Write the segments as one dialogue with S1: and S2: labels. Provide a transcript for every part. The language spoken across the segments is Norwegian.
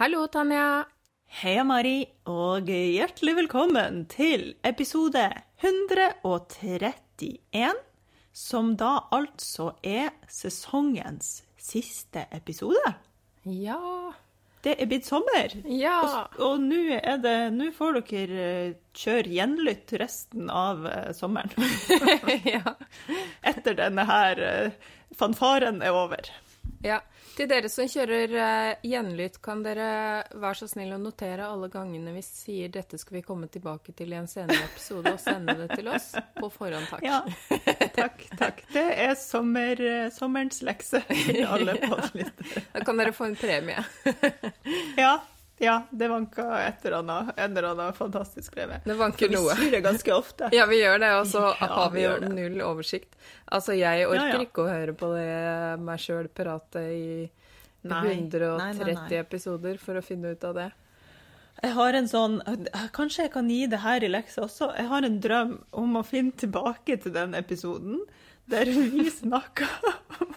S1: Hallo, Tanja.
S2: Heia, Mari, og hjertelig velkommen til episode 131, som da altså er sesongens siste episode.
S1: Ja.
S2: Det er blitt sommer,
S1: Ja.
S2: og, og nå er det Nå får dere eh, kjøre gjenlytt resten av eh, sommeren.
S1: ja.
S2: Etter denne her eh, fanfaren er over.
S1: Ja. Til dere som kjører uh, gjenlytt, kan dere være så snill å notere alle gangene vi sier 'dette skal vi komme tilbake til i en senere episode', og sende det til oss på forhånd, takk.
S2: Ja, takk, takk. Det er sommer, eh, sommerens lekse til alle podlyttere.
S1: Da kan dere få en premie.
S2: Ja, ja, det vanker et eller annet, en eller annen fantastisk brev.
S1: Det vanker
S2: Vi
S1: noe.
S2: sier det ganske ofte.
S1: Ja, vi gjør det, og så
S2: Ja,
S1: har vi
S2: vi
S1: jo null oversikt. Altså, jeg orker
S2: Ja, ja.
S1: ikke å høre på det meg sjøl prate i
S2: Nei,
S1: 130
S2: nei, nei, nei.
S1: episoder for å finne ut av det.
S2: Jeg har en sånn Kanskje jeg kan gi det her i leksa også. Jeg har en drøm om å finne tilbake til den episoden der vi snakka om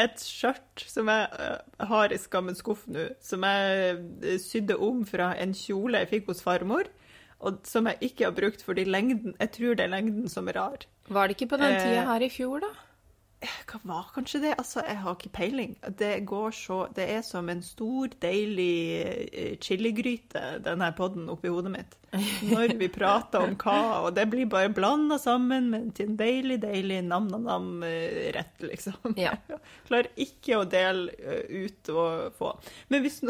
S2: et skjørt som jeg eh, har i skammens skuff nå, som jeg eh, sydde om fra en kjole jeg fikk hos farmor, og som jeg ikke har brukt fordi lengden Jeg tror det er lengden som er rar.
S1: Var det ikke på den
S2: Eh,
S1: tida her i fjor, da?
S2: Hva var kanskje det? Altså, jeg har ikke peiling. Det går så Det er som en stor, deilig eh, chiligryte, denne podden oppi hodet mitt. Når vi prater om hva, og det blir bare blanda sammen med en deilig, deilig nam-nam-nam-rett, liksom.
S1: Ja.
S2: Klarer ikke å dele eh, ut og få. Men hvis,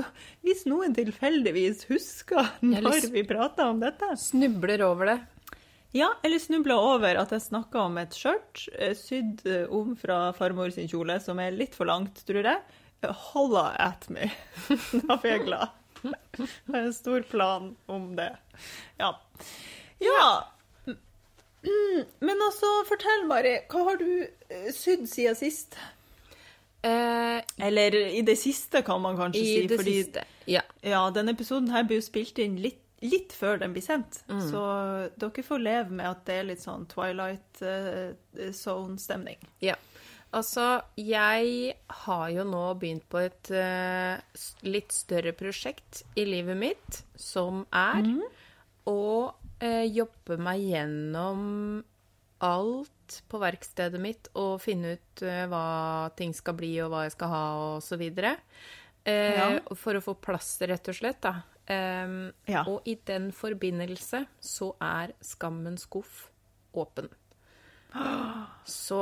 S2: hvis noen tilfeldigvis husker når vi prater om dette
S1: Snubler over det.
S2: Ja, eller snubla over at jeg snakka om et skjørt eh, sydd eh, om fra farmor sin kjole, som er litt for langt, tror jeg. Holla at me. Da blir jeg glad. Jeg har en stor plan om det. Ja. Ja. Mm, Men altså, fortell, Mari. Hva har du eh, sydd siden sist?
S1: Eh,
S2: Eller i det siste, kan man kanskje
S1: I
S2: si.
S1: det
S2: fordi
S1: siste. Ja.
S2: ja, denne episoden her blir jo spilt inn litt, litt før den blir sendt.
S1: Mm.
S2: Så dere får leve med at det er litt sånn Twilight eh, Zone-stemning.
S1: ja. Altså, jeg har jo nå begynt på et uh, litt større prosjekt i livet mitt, som er
S2: mm.
S1: å uh, jobbe meg gjennom alt på verkstedet mitt og finne ut uh, hva ting skal bli, og hva jeg skal ha, og så videre.
S2: Ja.
S1: For å få plass, rett og slett, da. Em,
S2: Ja.
S1: Og i den forbindelse så er Skammens skuff åpen. Så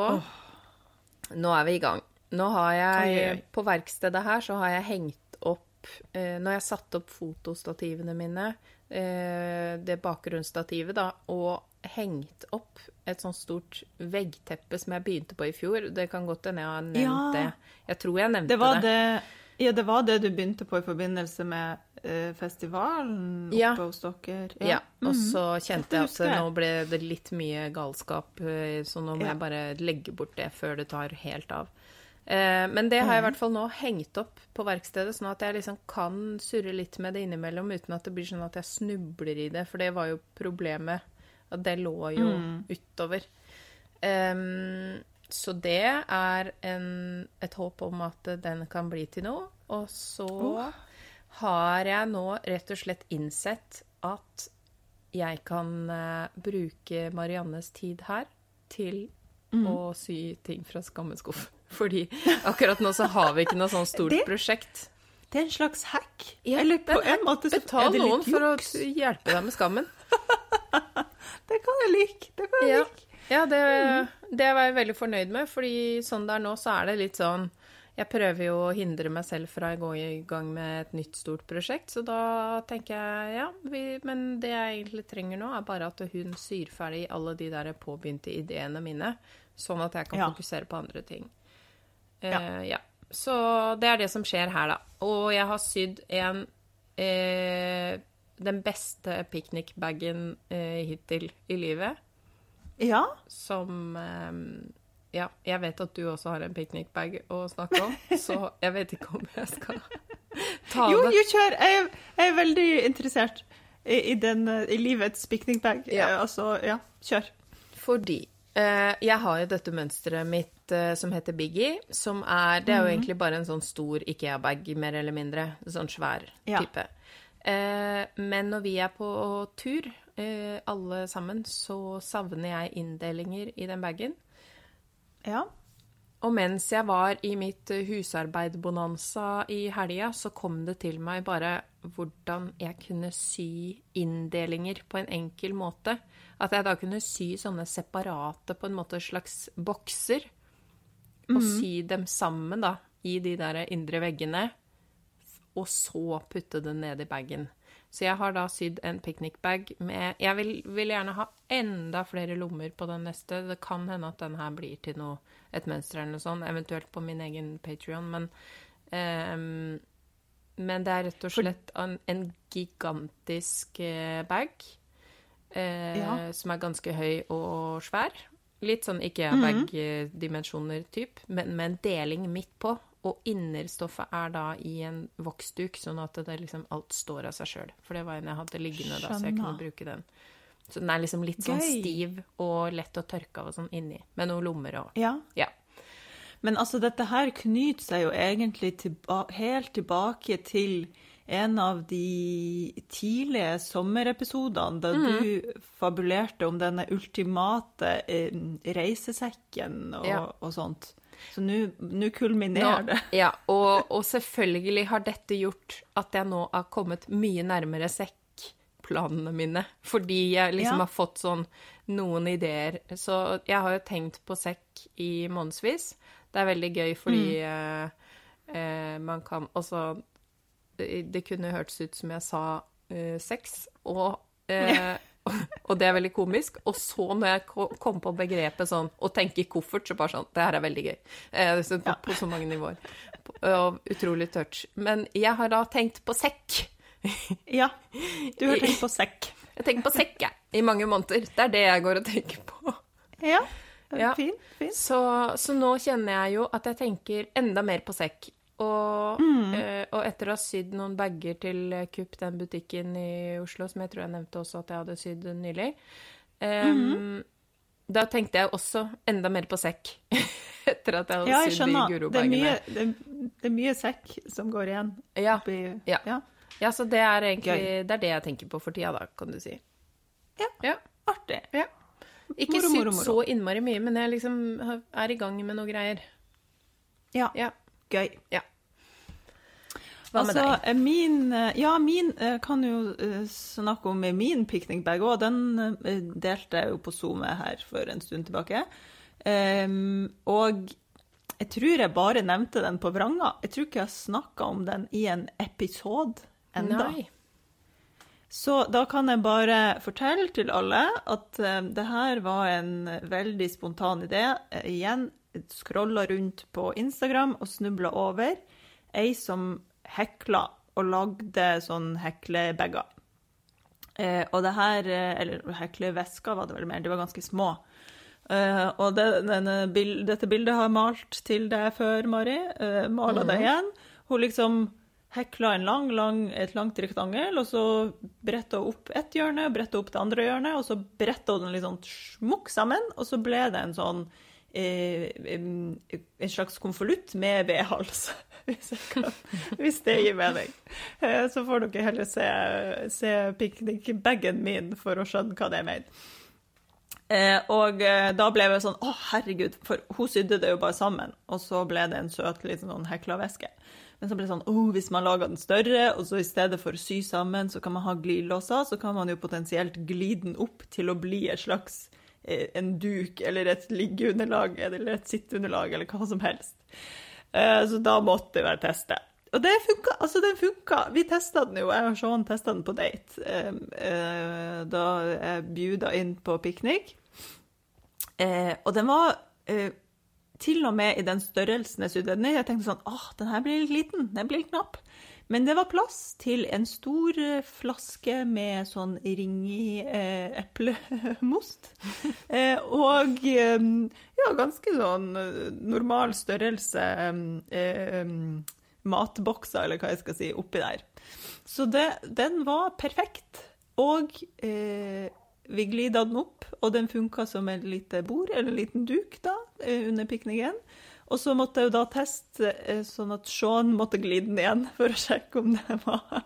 S1: nå er vi i gang. Nå har jeg
S2: Oi, oi.
S1: På verkstedet her så har jeg hengt opp eh, Når jeg har satt opp fotostativene mine, eh, det bakgrunnsstativet, da, og hengt opp et sånt stort veggteppe som jeg begynte på i fjor. Det kan godt hende jeg har nevnt
S2: Ja.
S1: det. Jeg tror jeg nevnte
S2: Det var det, ja, det var det du begynte på i forbindelse med eh, festivalen oppe
S1: Ja.
S2: hos dere?
S1: Ja, og
S2: Mhm.
S1: så kjente jeg at nå ble det litt mye galskap, eh, så nå må
S2: Ja.
S1: jeg bare legge bort det før det tar helt av. Eh, Men det har jeg i
S2: Mhm.
S1: hvert fall nå hengt opp på verkstedet, sånn at jeg liksom kan surre litt med det innimellom uten at det blir sånn at jeg snubler i det, for det var jo problemet. At det lå jo
S2: Mm.
S1: utover. Em, så det er en, et håp om at den kan bli til noe. Og så
S2: oh.
S1: har jeg nå rett og slett innsett at jeg kan uh, bruke Mariannes tid her til
S2: Mm.
S1: å sy ting fra skammeskuff. Fordi akkurat nå så har vi ikke noe sånn stort
S2: Det-
S1: prosjekt.
S2: Det er en slags hack.
S1: Ja,
S2: Eller
S1: er
S2: på
S1: en
S2: en måte så
S1: Betal
S2: det
S1: noen for å hjelpe deg med skammen.
S2: Det kan jeg like. Det kan jeg
S1: Ja,
S2: like.
S1: Ja det, det var jeg veldig fornøyd med, fordi sånn det er nå, så er det litt sånn Jeg prøver jo å hindre meg selv fra å gå i gang med et nytt stort prosjekt, så da tenker jeg ja, vi, men det jeg egentlig trenger nå, er bare at hun syr ferdig alle de der påbegynte ideene mine, sånn at jeg kan
S2: Ja.
S1: fokusere på andre ting.
S2: Ja.
S1: Uh, ja. Så det er det som skjer her, da. Og jeg har sydd en uh, Den beste piknikbagen uh, hittil i livet
S2: Ja.
S1: som eh, Ja, jeg vet at du også har en piknikbag å snakke om, så jeg vet ikke om jeg skal ta
S2: Jo,
S1: det.
S2: jo, kjør. Jeg, jeg er veldig interessert i, i, den, i livets piknikbag.
S1: Ja.
S2: Eh, Altså, ja, kjør.
S1: Fordi Eh, jeg har jo dette mønsteret mitt som heter Biggie, som er Det er jo egentlig bare en sånn stor Ikea-bag, mer eller mindre. Sånn svær
S2: Ja.
S1: type. Eh, men når vi er på tur, alle sammen, så savner jeg inndelinger i den bagen.
S2: Ja.
S1: Og mens jeg var i mitt husarbeidbonanza husarbeid-bonanza i helga, så kom det til meg bare hvordan jeg kunne sy inndelinger på en enkel måte. At jeg da kunne sy sånne separate, på en måte slags bokser. Og sy dem sammen, da, i de der indre veggene. Og så putte det ned i bagen. Så jeg har da sydd en picnic-bag med Jeg vil, vil gjerne ha enda flere lommer på den neste. Det kan hende at den her blir til noe, et mønster eller noe sånt, eventuelt på min egen Patrion, men um, Men det er rett og slett en, en gigantisk eh, bag. Eh,
S2: Ja.
S1: Som er ganske høy og svær. Litt sånn Ikea-bag-dimensjoner, typ, men med en deling midt på. Og innerstoffet er da i en voksduk, sånn at det liksom alt står av seg sjøl. For det var en jeg hadde liggende da, så jeg kunne bruke den. Så den er liksom litt sånn stiv og lett å tørke av og sånn inni. Med noen lommer og
S2: ja.
S1: Ja.
S2: Men altså, dette her knyter seg jo egentlig tilba helt tilbake til en av de tidlige sommerepisodene da du fabulerte om denne ultimate eh, reisesekken og,
S1: Ja.
S2: og sånt. Så nå kulminerer det.
S1: Ja, og, og selvfølgelig har dette gjort at jeg nå har kommet mye nærmere sekkplanene mine. Fordi jeg liksom
S2: Ja.
S1: har fått sånn noen ideer. Så jeg har jo tenkt på sekk i månedsvis. Det er veldig gøy fordi mm. eh, man kan Altså, det det kunne hørtes ut som jeg sa eh, sex, og eh, og det er veldig komisk. Og så når jeg kom på begrepet sånn å tenke i koffert, så bare sånn Det her er veldig gøy. Eh, så på, på så mange nivåer. Og utrolig touch. Men jeg har da tenkt på sekk.
S2: Ja, du har tenkt på sekk.
S1: Jeg tenker på sekk, jeg. I mange måneder. Det er det jeg går og tenker på.
S2: Ja,
S1: Ja.
S2: fint, fint.
S1: Så, så nå kjenner jeg jo at jeg tenker enda mer på sekk. Og, eh, og etter å ha sydd noen bager til eh, Kupp, den butikken i Oslo, som jeg tror jeg nevnte også at jeg hadde sydd nylig, em, da tenkte jeg også enda mer på sekk. etter at jeg hadde
S2: Ja, jeg
S1: sydd de gurobagene.
S2: Det det, er- mye sekk som går igjen.
S1: Ja,
S2: oppi,
S1: ja.
S2: ja.
S1: ja, så det er egentlig det er det jeg tenker på for tida, da, kan du si.
S2: Ja.
S1: Ja.
S2: Artig.
S1: ja. Ikke sydd så innmari mye, men jeg liksom er i gang med noe greier.
S2: Ja,
S1: Ja.
S2: Gøy.
S1: ja. Hva med
S2: altså,
S1: deg?
S2: eh, Min, eh, ja, min eh, kan jo snakke om min picnic-bag òg. Den delte jeg jo på Zoom her for en stund tilbake. Ehm, og jeg tror jeg bare nevnte den på vranga. Jeg tror ikke jeg har snakka om den i en episode enda.
S1: Nei.
S2: Så da kan jeg bare fortelle til alle at det her var en veldig spontan idé. Igjen, scrolla rundt på Instagram og snubla over ei som hekla og lagde sånn heklebager. Eh, og det her, eh, eller heklevesker var det vel mer, de var ganske små. Eh, og det, denne dette bildet har jeg malt til deg før, Mari. Uh, Mala det igjen. Hun liksom hekla en lang, lang, et langt rektangel, og så bretta hun opp ett hjørne, bretta opp det andre hjørnet, og så bretta hun den litt sånn smukk sammen, og så ble det en sånn eh, en slags konvolutt med vedhals, hvis, hvis det gir mening. Eh, så får dere heller se, se picnic-bagen min for å skjønne hva det er ment. Eh, og eh, da ble jeg sånn Å, herregud, for hun sydde det jo bare sammen. Og så ble det en søt liten sånn hekla-veske. Men så ble det sånn Å, hvis man lager den større, og så i stedet for å sy sammen, så kan man ha glidelåser, så kan man jo potensielt gli den opp til å bli et slags eh, en duk eller et liggeunderlag eller et sitteunderlag eller hva som helst. Eh, så da måtte jeg teste. Og det funka. Altså, den funka. Vi testa den jo. Jeg og Sean testa den på date eh, eh, da jeg bjuda inn på piknik. Eh, og den var eh, til og med i den størrelsen jeg sydde den i. Jeg tenkte sånn åh, den her blir litt liten. Den blir litt knapp. Men det var plass til en stor eh, flaske med sånn ringi eh, eplemost. eh, og eh, ja, ganske sånn eh, normal størrelse matbokser, eller hva jeg skal si, oppi der. Så det, den var perfekt. Og eh, vi glida den opp, og den funka som et lite bord, eller en liten duk, da, under pikniken. Og så måtte jeg jo da teste eh, sånn at Sean måtte glide den igjen for å sjekke om det var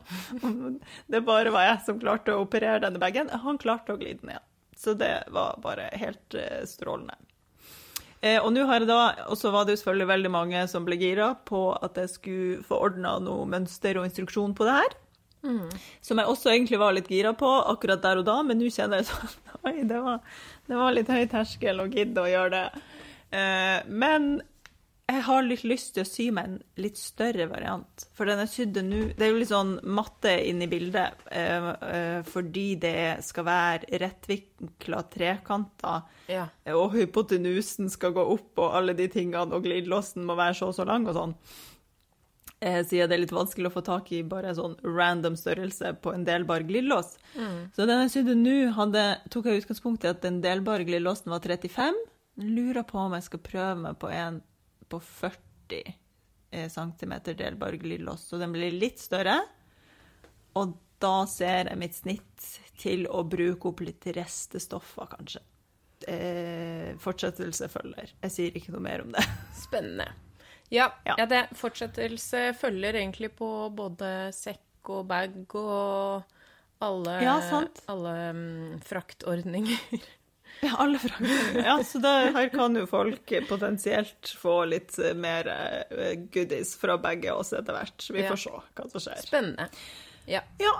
S2: Om det bare var jeg som klarte å operere denne bagen. Han klarte å glide den igjen. Så det var bare helt eh, strålende. Eh, og nå har jeg da, og så var det jo selvfølgelig veldig mange som ble gira på at jeg skulle få ordna noe mønster og instruksjon på det her. Mm. Som jeg også egentlig var litt gira på akkurat der og da, men nå kjenner jeg sånn Oi, det var, det var litt høy terskel å gidde å gjøre det. Eh, men jeg har litt lyst til å sy meg en litt større variant. For den er sydd nå Det er jo litt sånn matte inni bildet, eh, eh, fordi det skal være rettvinkla trekanter,
S1: Ja.
S2: og hypotenusen skal gå opp, og alle de tingene, og glidelåsen må være så og så lang og sånn. Eh, siden det er litt vanskelig å få tak i bare en sånn random størrelse på en delbar glidelås. Så den jeg sydde nå, tok jeg utgangspunkt i at den delbare glidelåsen var 35. Lurer på om jeg skal prøve meg på en på 40 eh, cm delbar glidelås, så den blir litt større. Og da ser jeg mitt snitt til å bruke opp litt restestoffer, kanskje. Eh, fortsettelse følger. Jeg sier ikke noe mer om det.
S1: Spennende. Ja,
S2: Ja.
S1: ja. det fortsettelse følger egentlig på både sekk og bag og alle,
S2: Ja,
S1: alle um, fraktordninger.
S2: Ja, alle frakter. Ja, så det, her kan jo folk potensielt få litt eh, mer eh, goodies fra begge oss etter hvert. Vi
S1: Ja.
S2: får se hva som skjer.
S1: Spennende. Ja.
S2: Ja.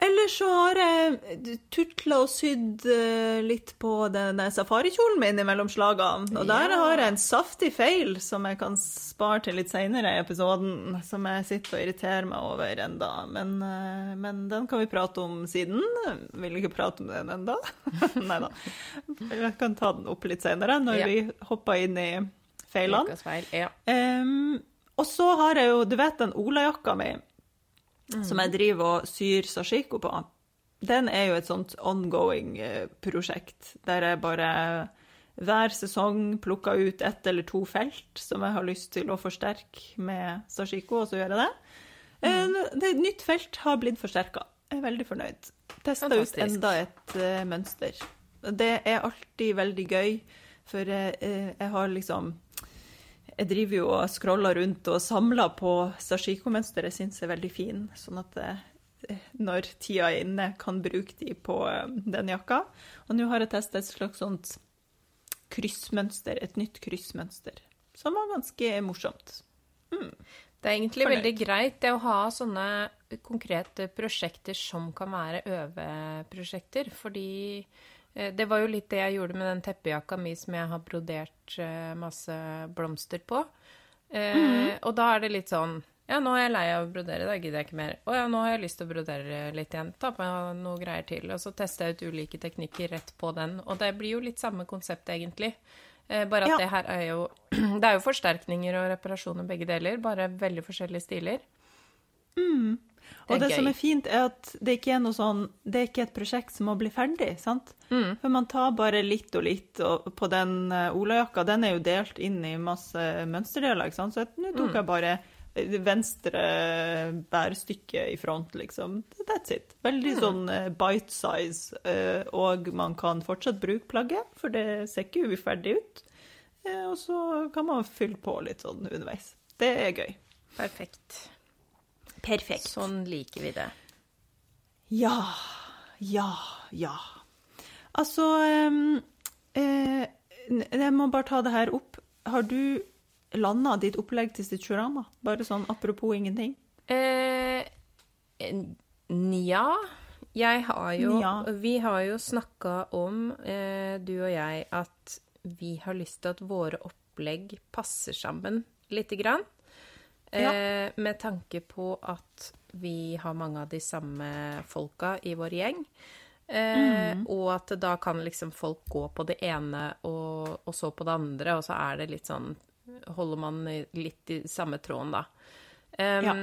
S2: Ellers så har jeg tutla og sydd eh, litt på den safarikjolen min mellom slagene. Og der
S1: Ja.
S2: har jeg en saftig feil som jeg kan spare til litt seinere i episoden, som jeg sitter og irriterer meg over enda. Men, eh, men den kan vi prate om siden. Vil ikke prate om den enda. Nei da. Jeg kan ta den opp litt seinere, når
S1: Ja.
S2: vi hopper inn i feilene.
S1: Feil. Ja.
S2: um, og så har jeg jo, du vet den olajakka mi, som jeg driver og syr sashiko på. Den er jo et sånt ongoing eh, prosjekt, der jeg bare hver sesong plukker ut ett eller to felt som jeg har lyst til å forsterke med sashiko, og så gjør jeg det. Mm. Det nytt felt har blitt forsterka. Jeg er veldig fornøyd. Testa ut enda et uh, mønster. Det er alltid veldig gøy, for eh, eh, jeg har liksom jeg driver jo og scroller rundt og samler på sashiko-mønster jeg syns er veldig fin, sånn at jeg, når tida er inne, kan bruke de på eh, den jakka. Og nå har jeg testa et slags sånt kryssmønster, et nytt kryssmønster, som var ganske morsomt.
S1: Det er egentlig
S2: Fornøyd.
S1: veldig greit det å ha sånne konkrete prosjekter som kan være øveprosjekter, fordi eh, det var jo litt det jeg gjorde med den teppejakka mi som jeg har brodert eh, masse blomster på. Eh, Og da er det litt sånn Ja, nå er jeg lei av å brodere, da gidder jeg ikke mer. Å ja, nå har jeg lyst til å brodere litt igjen. Ta på meg noe greier til. Og så tester jeg ut ulike teknikker rett på den. Og det blir jo litt samme konsept, egentlig. Eh, bare at
S2: Ja.
S1: det her er jo Det er jo forsterkninger og reparasjoner begge deler, bare veldig forskjellige stiler.
S2: Og
S1: Det er
S2: det som er fint, er at det ikke er noe sånn Det er ikke et prosjekt som må bli ferdig, sant?
S1: Mm.
S2: For man tar bare litt og litt, og på den eh, olajakka, den er jo delt inn i masse mønsterdeler, ikke sant? Så nå tok
S1: Mm.
S2: jeg bare det venstre bærstykket i front, liksom. That's it. Veldig
S1: Mm.
S2: sånn eh, bite size, eh, og man kan fortsatt bruke plagget, for det ser ikke uferdig ut. Eh, Og så kan man fylle på litt sånn underveis. Det er gøy.
S1: Perfekt.
S2: Perfekt.
S1: Sånn liker vi det.
S2: Ja, ja, ja. Altså eh, Jeg må bare ta det her opp. Har du landa ditt opplegg til Stitchorama? Bare sånn apropos ingenting.
S1: Eh, Nja. Jeg har jo
S2: Nja.
S1: Vi har jo snakka om, eh, du og jeg, at vi har lyst til at våre opplegg passer sammen lite grann. Eh, Med tanke på at vi har mange av de samme folka i vår gjeng. Eh, Og at da kan liksom folk gå på det ene og, og så på det andre, og så er det litt sånn Holder man litt i samme tråden, da. Um,
S2: Ja.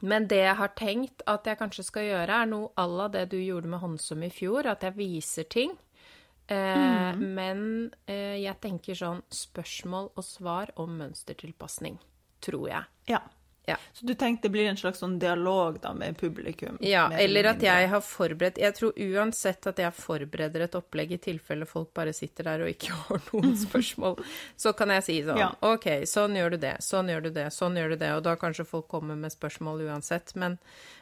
S1: Men det jeg har tenkt at jeg kanskje skal gjøre, er noe à la det du gjorde med håndsum i fjor, at jeg viser ting. Eh, Men eh, jeg tenker sånn spørsmål og svar om mønstertilpasning, tror jeg.
S2: Ja.
S1: Ja.
S2: Så du tenker det blir en slags sånn dialog da med publikum?
S1: Ja,
S2: med
S1: eller at jeg har forberedt Jeg tror uansett at jeg forbereder et opplegg i tilfelle folk bare sitter der og ikke har noen spørsmål, så kan jeg si sånn
S2: Ja.
S1: OK, sånn gjør du det, sånn gjør du det, sånn gjør du det, og da kanskje folk kommer med spørsmål uansett. Men,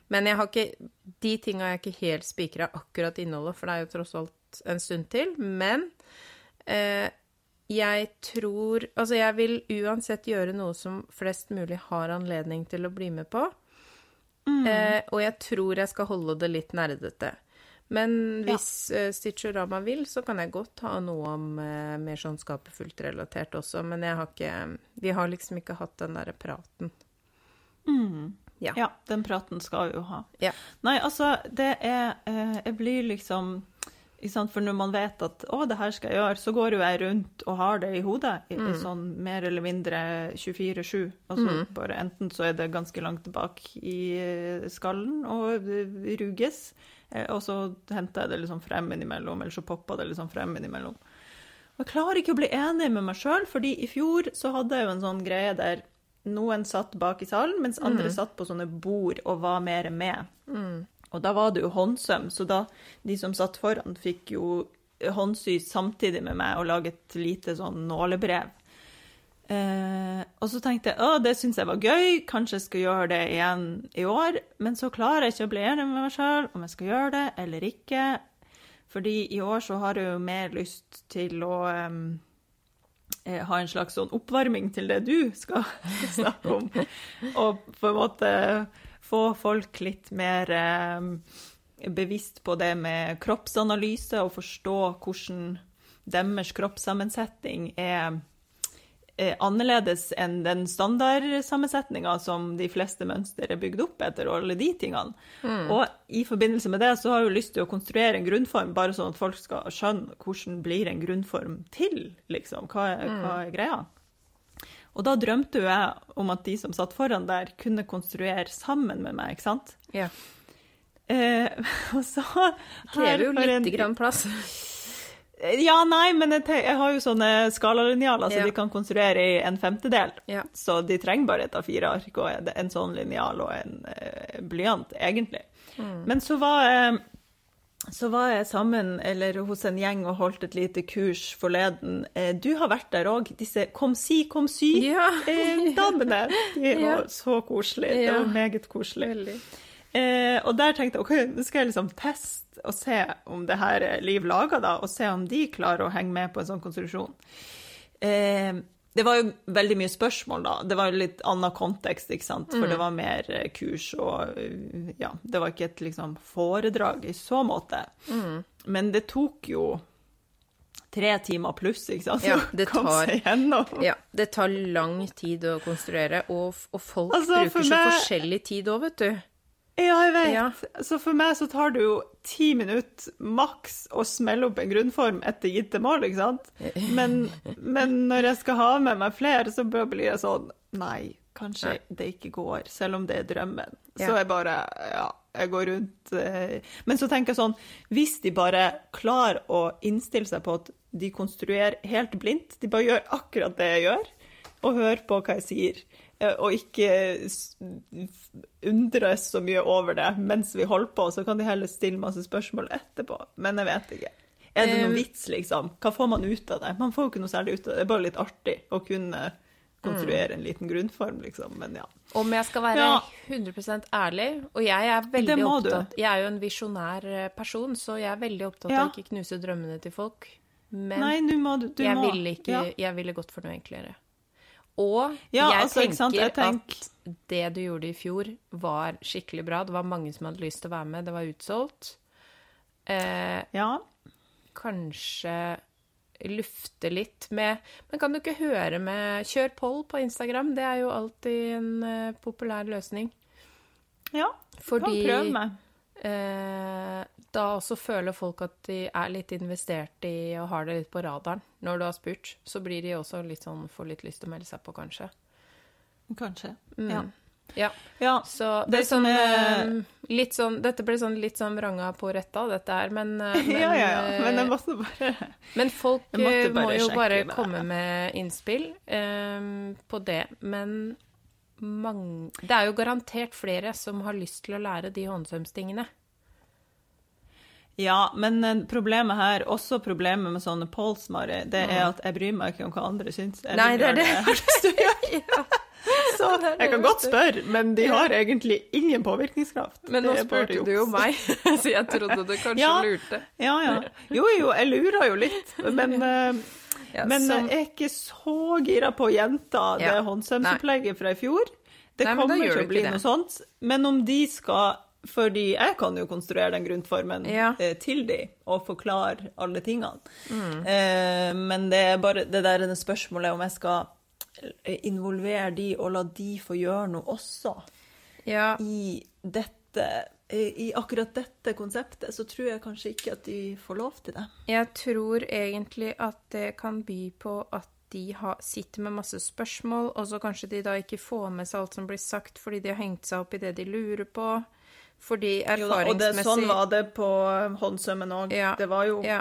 S1: men jeg har ikke De tinga jeg ikke helt spikra akkurat innholdet, for det er jo tross alt en stund til. Men eh, jeg tror Altså, jeg vil uansett gjøre noe som flest mulig har anledning til å bli med på. Eh, og jeg tror jeg skal holde det litt nerdete. Men hvis eh, Stitchorama vil, så kan jeg godt ha noe om eh, mer sånn skapefullt relatert også. Men jeg har ikke Vi har liksom ikke hatt den derre praten. Ja.
S2: Ja, den praten skal vi jo ha.
S1: Ja.
S2: Nei, altså, det er eh, Jeg blir liksom? For når man vet at 'å, det her skal jeg gjøre', så går jo jeg rundt og har det i hodet. I,
S1: Mm.
S2: Sånn mer eller mindre 24-7. Altså bare enten så er det ganske langt bak i eh, skallen og eh, ruges, eh, og så henter jeg det liksom frem innimellom, eller så popper det liksom frem innimellom. Og jeg klarer ikke å bli enig med meg sjøl, fordi i fjor så hadde jeg jo en sånn greie der noen satt bak i salen, mens andre satt på sånne bord og var mer med. Og da var det jo håndsøm, så da de som satt foran, fikk jo håndsy samtidig med meg og lage et lite sånn nålebrev. Eh, og så tenkte jeg å, det syns jeg var gøy, kanskje jeg skal gjøre det igjen i år. Men så klarer jeg ikke å bli enig med meg sjøl om jeg skal gjøre det eller ikke. Fordi i år så har jeg jo mer lyst til å eh, ha en slags sånn oppvarming til det du skal snakke om. Og på en måte få folk litt mer em, bevisst på det med kroppsanalyse og forstå hvordan deres kroppssammensetning er eh, annerledes enn den standardsammensetninga som de fleste mønster er bygd opp etter, og alle de tingene. Og i forbindelse med det så har jeg lyst til å konstruere en grunnform, bare sånn at folk skal skjønne hvordan blir en grunnform til, liksom. Hva er, hva er greia? Og da drømte jo jeg om at de som satt foran der, kunne konstruere sammen med meg, ikke sant?
S1: ja.
S2: Eh, og så
S1: Krever jo
S2: lite en-
S1: grann plass.
S2: Ja, nei, men jeg, jeg har jo sånne skalalinjaler så
S1: Ja.
S2: de kan konstruere i en femtedel.
S1: Ja.
S2: Så de trenger bare et A4-ark og en, sånn linjal og en eh, blyant, egentlig. Men så var jeg så var jeg sammen eller hos en gjeng og holdt et lite kurs forleden. Eh, Du har vært der òg, disse kom si, kom sy-damene. De var
S1: Ja.
S2: så koselige. Det var meget koselig.
S1: Veldig.
S2: Eh, og der tenkte jeg ok, nå skal jeg liksom teste og se om det her er liv laga, da, og se om de klarer å henge med på en sånn konstruksjon. Eh, det var jo veldig mye spørsmål, da. Det var jo litt annen kontekst, ikke sant. For det var mer eh, kurs og eh, Ja, det var ikke et liksom foredrag i så måte. Men det tok jo tre timer pluss, ikke sant,
S1: Ja, det tar-. Ja, det tar lang tid å konstruere, og, og folk
S2: Altså, bruker
S1: bruker så forskjellig tid òg, vet du.
S2: Ja, jeg vet.
S1: Ja.
S2: Så for meg så tar det jo ti minutter maks å smelle opp en grunnform etter gitte mål, ikke sant? Men, men når jeg skal ha med meg flere, så blir jeg sånn Nei, kanskje det ikke går, selv om det er drømmen. Så jeg bare Ja, jeg går rundt eh. Men så tenker jeg sånn Hvis de bare klarer å innstille seg på at de konstruerer helt blindt, de bare gjør akkurat det jeg gjør, og hører på hva jeg sier, og ikke undres så mye over det mens vi holder på, så kan de heller stille masse spørsmål etterpå. Men jeg vet ikke. Er det noen
S1: Um,
S2: vits, liksom? Hva får man ut av det? Man får jo ikke noe særlig ut av det. Det er bare litt artig å kunne konstruere en liten grunnform, liksom. Men ja.
S1: Om jeg skal være
S2: Ja.
S1: 100 ærlig, og jeg er veldig
S2: du.
S1: opptatt Jeg er jo en visjonær eh, person, så jeg er veldig opptatt
S2: Ja.
S1: av å ikke knuse drømmene til folk. Men
S2: Nei, du må du, du
S1: jeg
S2: må
S1: ville ikke
S2: ja.
S1: Jeg ville gått for noe enklere. Og
S2: Ja,
S1: jeg
S2: altså,
S1: tenker
S2: jeg tenk-
S1: at det du gjorde i fjor, var skikkelig bra. Det var mange som hadde lyst til å være med. Det var utsolgt. Eh,
S2: Ja.
S1: kanskje lufte litt med Men kan du ikke høre med Kjør poll på Instagram. Det er jo alltid en eh, populær løsning.
S2: ja.
S1: Fordi
S2: Kan prøve meg.
S1: Eh, da også føler folk at de er litt investert i og har det litt på radaren. Når du har spurt, så blir de også litt sånn, får litt lyst til å melde seg på, kanskje.
S2: Kanskje.
S1: Mm.
S2: Ja.
S1: Ja,
S2: ja.
S1: så det,
S2: Det
S1: er sånn
S2: er-
S1: eh, Litt sånn Dette ble sånn litt sånn vranga på retta, dette her, men eh, men,
S2: ja, ja, ja. Men jeg
S1: eh,
S2: måtte bare
S1: Men folk
S2: bare
S1: eh, må jo bare komme med innspill um, på det. Men mange Det er jo garantert flere som har lyst til å lære de håndsømstingene.
S2: Ja, men eh, problemet her, også problemet med sånne polls, Mari, det er at jeg bryr meg ikke om hva andre syns. Jeg
S1: Nei, det er det jeg har lyst til å gjøre. Ja.
S2: Så jeg kan godt spørre, men de har egentlig ingen påvirkningskraft.
S1: Men nå
S2: Det
S1: spurte du jo meg, så jeg trodde du kanskje
S2: Ja.
S1: lurte.
S2: Ja, ja. Jo, jo, jeg lurer jo litt, men, eh,
S1: Ja,
S2: men
S1: som-
S2: jeg er ikke så gira på jenta, det
S1: Ja.
S2: håndsømsopplegget fra i fjor. Det
S1: Nei,
S2: kommer
S1: ikke
S2: til å bli noe sånt. Men om de skal Fordi jeg kan jo konstruere den grunnformen
S1: Ja.
S2: eh, til de, og forklare alle tingene.
S1: Mm.
S2: Eh, men det er bare det der er det spørsmålet om jeg skal eh, involvere de og la de få gjøre noe også
S1: Ja,
S2: i dette i akkurat dette konseptet, så tror jeg kanskje ikke at de får lov til det.
S1: jeg tror egentlig at det kan by på at de har, sitter med masse spørsmål, og så kanskje de da ikke får med seg alt som blir sagt, fordi de har hengt seg opp i det de lurer på. Fordi
S2: Jo da, og det, sånn var det på håndsømmen òg.
S1: Ja,
S2: Det var jo
S1: ja.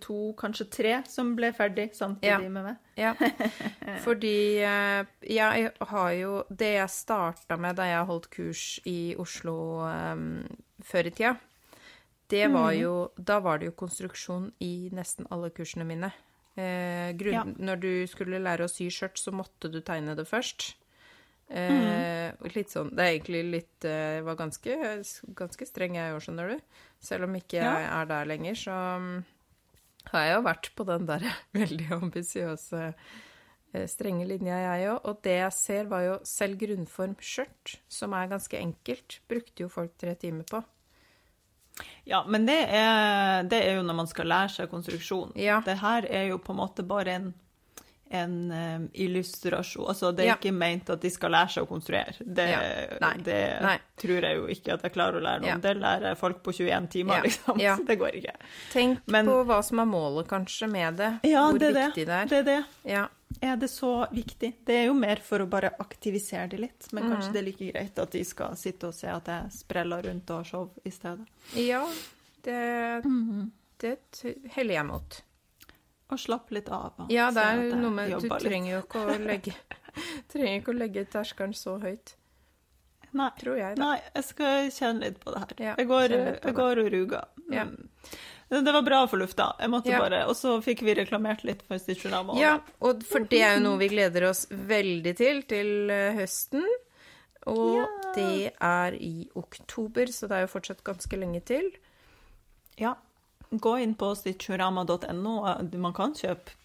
S2: to, kanskje tre som ble ferdig samtidig
S1: Ja.
S2: med meg.
S1: Ja, fordi eh, jeg har jo Det jeg starta med da jeg holdt kurs i Oslo um, før i tida, det var
S2: Mm.
S1: jo Da var det jo konstruksjon i nesten alle kursene mine. Eh, grunn, Når du skulle lære å sy skjørt, så måtte du tegne det først. Eh, Litt sånn Det er egentlig litt eh, var ganske, ganske streng jeg òg, skjønner du. Selv om ikke jeg er der lenger, så mm, har jeg jo vært på den der veldig ambisiøse eh, strenge linja, jeg òg. Og det jeg ser, var jo selv grunnform skjørt, som er ganske enkelt, brukte jo folk tre timer på.
S2: Ja, men det er, det er jo når man skal lære seg konstruksjon.
S1: Ja.
S2: Det her er jo på en måte bare en, en eh, illustrasjon. Altså, det er
S1: Ja.
S2: ikke ment at de skal lære seg å konstruere. Det,
S1: Ja. Nei.
S2: det
S1: Nei.
S2: tror jeg jo ikke at jeg klarer å lære noe.
S1: Ja.
S2: Det lærer folk på 21 timer, liksom. Så det går ikke.
S1: Tenk
S2: Men-
S1: på hva som er målet, kanskje, med det.
S2: Ja,
S1: Hvor
S2: det viktig det.
S1: det er.
S2: Det er det.
S1: Ja.
S2: Er det så viktig? Det er jo mer for å bare aktivisere det litt. Men
S1: Mm.
S2: kanskje det er like greit at de skal sitte og se at jeg spreller rundt og har show i stedet.
S1: ja, det, det t- heller jeg mot.
S2: Og slappe litt av. Og
S1: Ja, det er noe med Du trenger jo ikke å legge Trenger ikke å legge terskelen så høyt,
S2: Nei.
S1: tror jeg. Da.
S2: Nei, jeg skal kjenne litt på det her.
S1: Ja,
S2: jeg, går,
S1: på
S2: jeg går og ruger.
S1: Ja.
S2: Det var bra for lufta. Jeg måtte
S1: Ja.
S2: bare, Og så fikk vi reklamert litt for Stitchorama.
S1: Ja, og for det er jo noe vi gleder oss veldig til til eh, høsten. Og
S2: Ja.
S1: det er i oktober, så det er jo fortsatt ganske lenge til.
S2: ja. Gå inn på stitchorama.no. Man kan kjøpe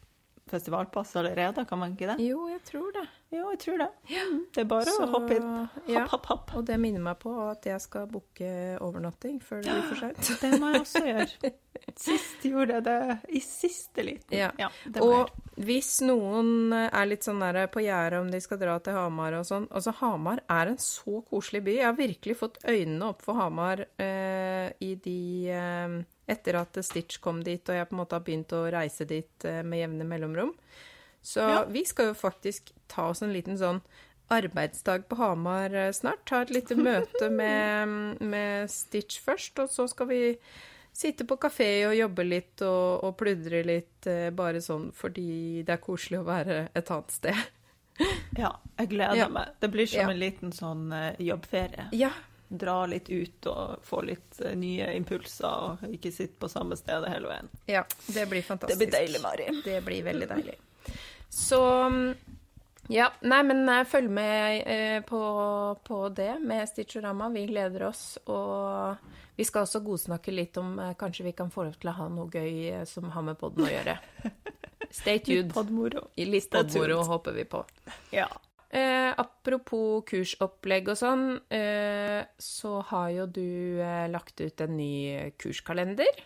S2: festivalpass allerede, kan man ikke det?
S1: Jo, jeg tror det.
S2: Jo, jeg tror det. Ja. Det er bare
S1: Så,
S2: å hoppe inn.
S1: ja.
S2: Hopp, hopp, hopp.
S1: Og det minner meg på at jeg skal booke overnatting før det blir for seint.
S2: Det må jeg også gjøre. Sist gjorde jeg det i siste liten.
S1: Ja.
S2: ja
S1: Og hvis noen er litt sånn der på gjerdet om de skal dra til Hamar og sånn Altså, Hamar er en så koselig by. Jeg har virkelig fått øynene opp for Hamar eh, i de eh, Etter at Stitch kom dit, og jeg på en måte har begynt å reise dit eh, med jevne mellomrom. Så
S2: Ja.
S1: vi skal jo faktisk ta oss en liten sånn arbeidsdag på Hamar eh, snart. Ta et lite møte med, med Stitch først, og så skal vi sitte på kafé og jobbe litt og, og pludre litt, eh, bare sånn fordi det er koselig å være et annet sted.
S2: Ja, jeg gleder
S1: Ja.
S2: meg. Det blir som
S1: Ja.
S2: en liten sånn jobbferie.
S1: Ja,
S2: Dra litt ut og få litt eh, nye impulser, og ikke sitte på samme sted hele veien.
S1: ja det blir fantastisk.
S2: Det blir deilig, Mari.
S1: Det blir veldig deilig. Så ja, nei, men eh, følg med eh, på, på det med Stitchorama. Vi gleder oss. Og vi skal også godsnakke litt om kanskje vi kan få lov til å ha noe gøy som har med podden å gjøre. Stay tuned.
S2: Podmoro.
S1: I litt podmoro håper vi på.
S2: Ja.
S1: Eh, apropos kursopplegg og sånn, eh, så har jo du eh, lagt ut en ny kurskalender.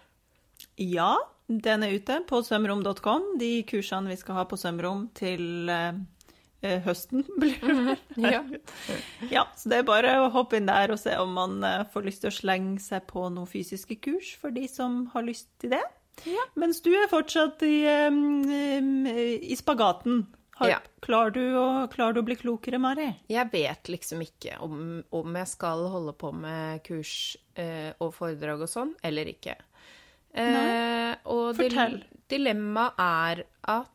S2: ja, den er ute på sømrom.com. De kursene vi skal ha på sømrom til eh, eh, høsten, blir det vel.
S1: Ja.
S2: Ja, så det er bare å hoppe inn der og se om man eh, får lyst til å slenge seg på noen fysiske kurs for de som har lyst til det. Mens du er fortsatt i, i spagaten. Har,
S1: Ja.
S2: klarer, du å, klarer du å bli klokere, Mari?
S1: Jeg vet liksom ikke om, om jeg skal holde på med kurs eh, og foredrag og sånn, eller ikke. Eh, og
S2: Fortell.
S1: dil- dilemmaet er at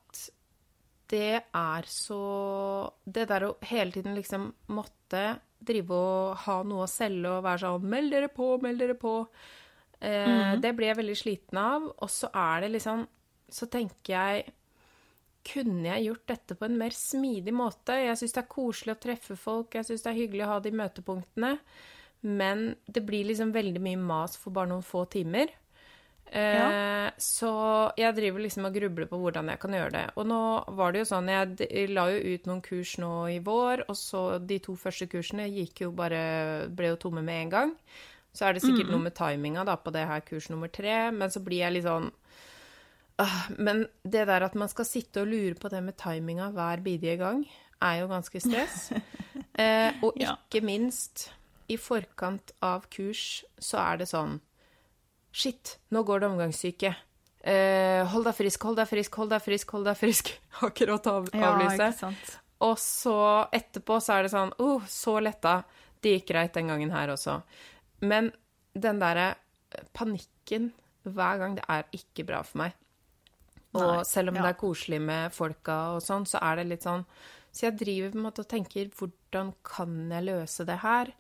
S1: det er så Det der å hele tiden liksom måtte drive og ha noe å selge og være sånn Meld dere på, meld dere på. Eh, Det blir jeg veldig sliten av. Og så er det liksom Så tenker jeg Kunne jeg gjort dette på en mer smidig måte? Jeg syns det er koselig å treffe folk, jeg syns det er hyggelig å ha de møtepunktene. Men det blir liksom veldig mye mas for bare noen få timer. Eh, Så jeg driver liksom og grubler på hvordan jeg kan gjøre det. Og nå var det jo sånn, jeg la jo ut noen kurs nå i vår, og så de to første kursene gikk jo bare, ble jo tomme med en gang. Så er det sikkert noe med timinga da på det her kurs nummer tre, men så blir jeg litt sånn Men det der at man skal sitte og lure på det med timinga hver bidige gang, er jo ganske stress. eh, og
S2: Ja.
S1: ikke minst i forkant av kurs så er det sånn Shit, nå går det omgangssyke. Eh, hold deg frisk, hold deg frisk, hold deg frisk, hold deg frisk. Har ikke råd til å av-
S2: Ja,
S1: avlyse.
S2: ikke.
S1: Og så etterpå så er det sånn oh, så letta. Det gikk greit den gangen her også. Men den derre panikken hver gang, det er ikke bra for meg. Og
S2: Nei,
S1: selv om
S2: ja.
S1: det er koselig med folka og sånn, så er det litt sånn Så jeg driver på en måte og tenker hvordan kan jeg løse det her?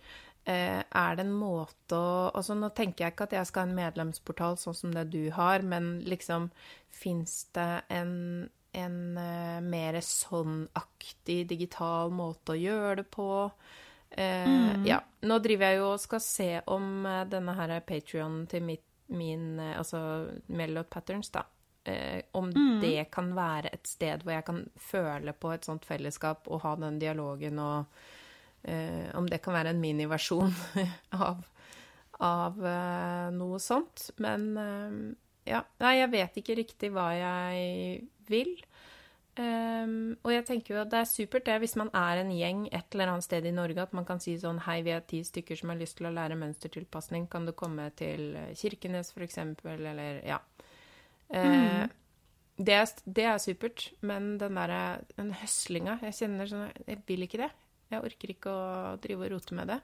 S1: Eh, er det en måte å altså Nå tenker jeg ikke at jeg skal ha en medlemsportal sånn som det du har, men liksom Fins det en, en eh, mer sånn-aktig digital måte å gjøre det på? Eh, Ja. Nå driver jeg jo og skal se om eh, denne her Patrion til mitt, min eh, Altså Melot Patterns, da. Eh, om det kan være et sted hvor jeg kan føle på et sånt fellesskap og ha den dialogen og eh, Om det kan være en miniversjon av, av eh, noe sånt. Men eh, ja. Nei, jeg vet ikke riktig hva jeg vil. Um, og jeg tenker jo at det er supert det hvis man er en gjeng et eller annet sted i Norge, at man kan si sånn Hei, vi er ti stykker som har lyst til å lære mønstertilpasning. Kan du komme til Kirkenes, for eksempel? Eller ja. Eh, det, er, det er supert, men den derre den høslinga Jeg kjenner sånn Jeg vil ikke det. Jeg orker ikke å drive og rote med det.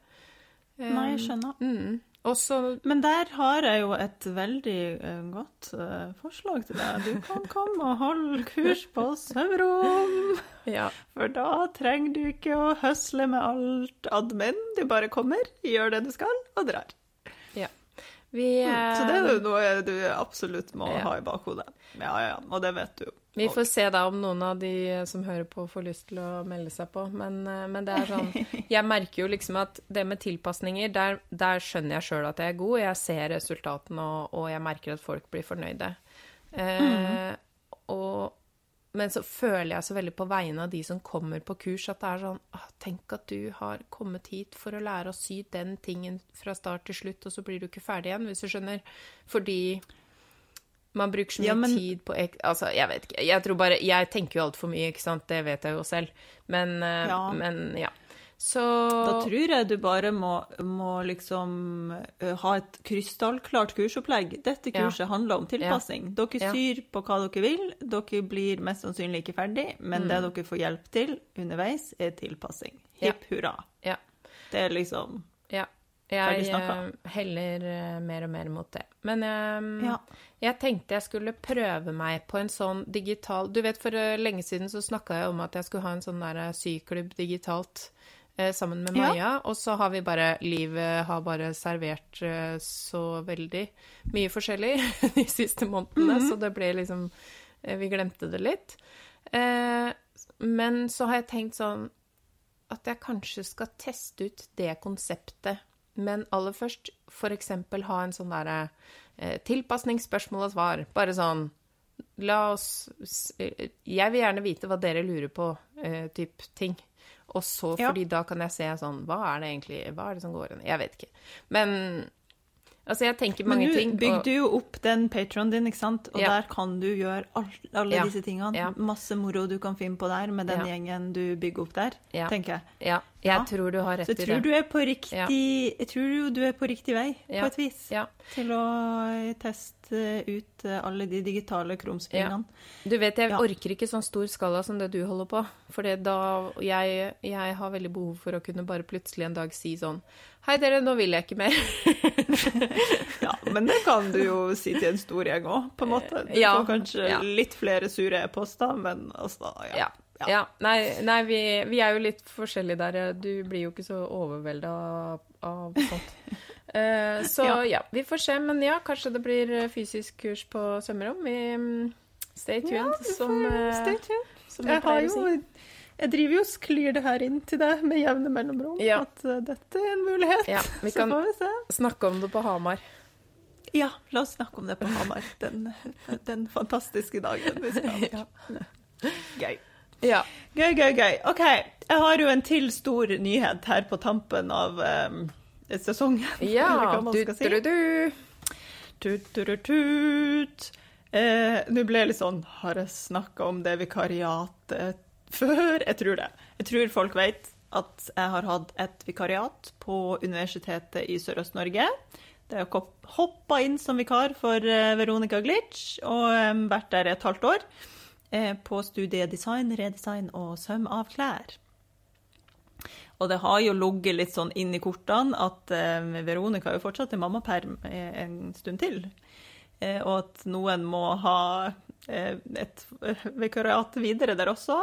S2: Nei, jeg
S1: Ehm,
S2: skjønner.
S1: Mm. Også,
S2: Men der har jeg jo et veldig eh, godt eh, forslag til deg. Du kan komme og holde kurs på Søvrom.
S1: Ja.
S2: For da trenger du ikke å høsle med alt admin. Du bare kommer, gjør det du skal, og drar.
S1: Ja. mm,
S2: Så det er jo noe du absolutt må
S1: Ja.
S2: ha i bakhodet. Ja, ja, ja. Og det vet du.
S1: Vi får se da om noen av de som hører på, får lyst til å melde seg på. Men, eh, men det er sånn Jeg merker jo liksom at det med tilpasninger, der, der skjønner jeg sjøl at jeg er god. Jeg ser resultatene, og, og jeg merker at folk blir fornøyde. Eh, og, men så føler jeg så veldig på vegne av de som kommer på kurs, at det er sånn «Åh, Tenk at du har kommet hit for å lære å sy den tingen fra start til slutt, og så blir du ikke ferdig igjen, hvis du skjønner. Fordi man bruker så mye
S2: Ja, men-
S1: tid på Altså, jeg vet ikke. Jeg tror bare Jeg tenker jo altfor mye, ikke sant. Det vet jeg jo selv. Men eh,
S2: Ja.
S1: Men ja. Så
S2: Da tror jeg du bare må, må liksom uh, ha et krystallklart kursopplegg. Dette
S1: Ja.
S2: kurset handler om tilpassing. Dere
S1: Ja.
S2: syr på hva dere vil. Dere blir mest sannsynlig ikke ferdig, men det dere får hjelp til underveis, er tilpassing.
S1: Mm. Ja.
S2: Hipp hurra.
S1: Ja.
S2: Det er liksom
S1: ja. Jeg heller mer og mer mot det. Men um,
S2: Ja.
S1: jeg tenkte jeg skulle prøve meg på en sånn digital Du vet, for lenge siden så snakka jeg om at jeg skulle ha en sånn der syklubb digitalt sammen med
S2: Ja.
S1: Maja, og så har vi bare Livet har bare servert eh, så veldig mye forskjellig de siste månedene,
S2: Mhm.
S1: så det ble liksom eh, Vi glemte det litt. Eh, men så har jeg tenkt sånn at jeg kanskje skal teste ut det konseptet. Men aller først f.eks. ha en sånn derre eh, tilpasningsspørsmål og svar. Bare sånn La oss eh, Jeg vil gjerne vite hva dere lurer på, typ type ting. Og så,
S2: Ja.
S1: fordi da kan jeg se sånn Hva er det egentlig Hva er det som går igjen? Jeg vet ikke. Men altså, jeg tenker
S2: Men
S1: mange ting.
S2: bygde
S1: og-
S2: du jo opp den Patronen din, ikke sant? Og
S1: Ja.
S2: der kan du gjøre all, alle
S1: Ja.
S2: disse tingene.
S1: Ja.
S2: Masse moro du kan finne på der med den
S1: Ja.
S2: gjengen du bygger opp der,
S1: Ja.
S2: tenker jeg.
S1: Ja, Jeg tror du har rett
S2: Så
S1: i
S2: jeg tror
S1: det.
S2: du er på riktig tror du er på riktig vei,
S1: Ja.
S2: på et vis.
S1: Ja.
S2: Til å teste ut eh, alle de digitale krumspringene.
S1: Du vet, jeg
S2: Ja.
S1: orker ikke sånn stor skala som det du holder på. For jeg, jeg har veldig behov for å kunne bare plutselig en dag si sånn Hei, dere, nå vil jeg ikke mer.
S2: Ja, men det kan du jo si til en stor gjeng òg, på en måte. Du
S1: Ja,
S2: får kanskje
S1: ja.
S2: litt flere sure e-poster, men altså, ja.
S1: Ja. ja. Nei, nei vi, vi er jo litt forskjellige der. Du blir jo ikke så overvelda av, av sånt. uh, så ja.
S2: Ja.
S1: vi får se. Men ja, kanskje det blir fysisk kurs på svømmerom. Vi mm, Stay tuned,
S2: vi får
S1: som, uh,
S2: Stay tuned.
S1: som
S2: Jeg har jo
S1: si.
S2: Jeg driver jo og sklir det her inn til deg med jevne mellomrom,
S1: Ja.
S2: at uh, dette er en mulighet.
S1: Ja, vi
S2: Så
S1: kan
S2: får vi se.
S1: snakke om det på Hamar.
S2: Ja, la oss snakke om det på Hamar den, den fantastiske dagen vi skal ha. Gøy.
S1: Ja.
S2: Gøy, gøy, gøy. OK, jeg har jo en til stor nyhet her på tampen av um, sesongen.
S1: ja. du-du-du.
S2: Tut, tut, tut, tut. Eh, Nå ble jeg litt sånn Har jeg snakka om det vikariatet før? Jeg tror det. Jeg tror folk vet at jeg har hatt et vikariat på Universitetet i Sørøst-Norge. Det har hoppa inn som vikar for eh, Veronica Glitch og vært der et halvt år. Eh, På studiet design, redesign og søm av klær. Og det har jo ligget litt sånn inn i kortene at eh, Veronica er jo fortsatt i mammaperm eh, en stund til. Og at noen må ha et vikariat videre der også.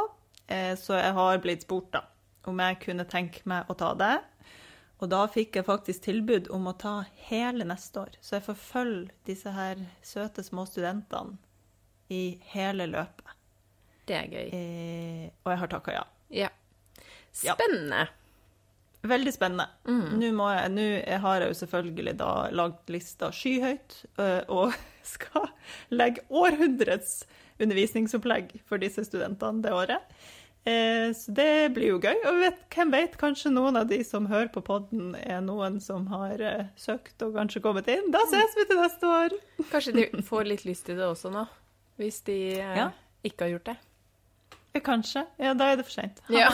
S2: Så jeg har blitt spurt da, om jeg kunne tenke meg å ta det. Og da fikk jeg faktisk tilbud om å ta hele neste år. Så jeg får følge disse her søte små studentene i hele løpet.
S1: Det er gøy.
S2: Eh, og jeg har takka ja.
S1: Ja.
S2: Ja.
S1: Spennende.
S2: Veldig spennende. Nå, må jeg, nå har jeg jo selvfølgelig da lagd lista skyhøyt, øh, og skal legge århundrets undervisningsopplegg for disse studentene det året. Eh, så det blir jo gøy. Og vet, hvem vet, kanskje noen av de som hører på podden, er noen som har eh, søkt og kanskje kommet inn. Da ses vi til neste år!
S1: Kanskje de får litt lyst til det også nå, hvis de eh,
S2: Ja.
S1: ikke har gjort det.
S2: Ja, kanskje. Ja, da er det for seint.
S1: Ja.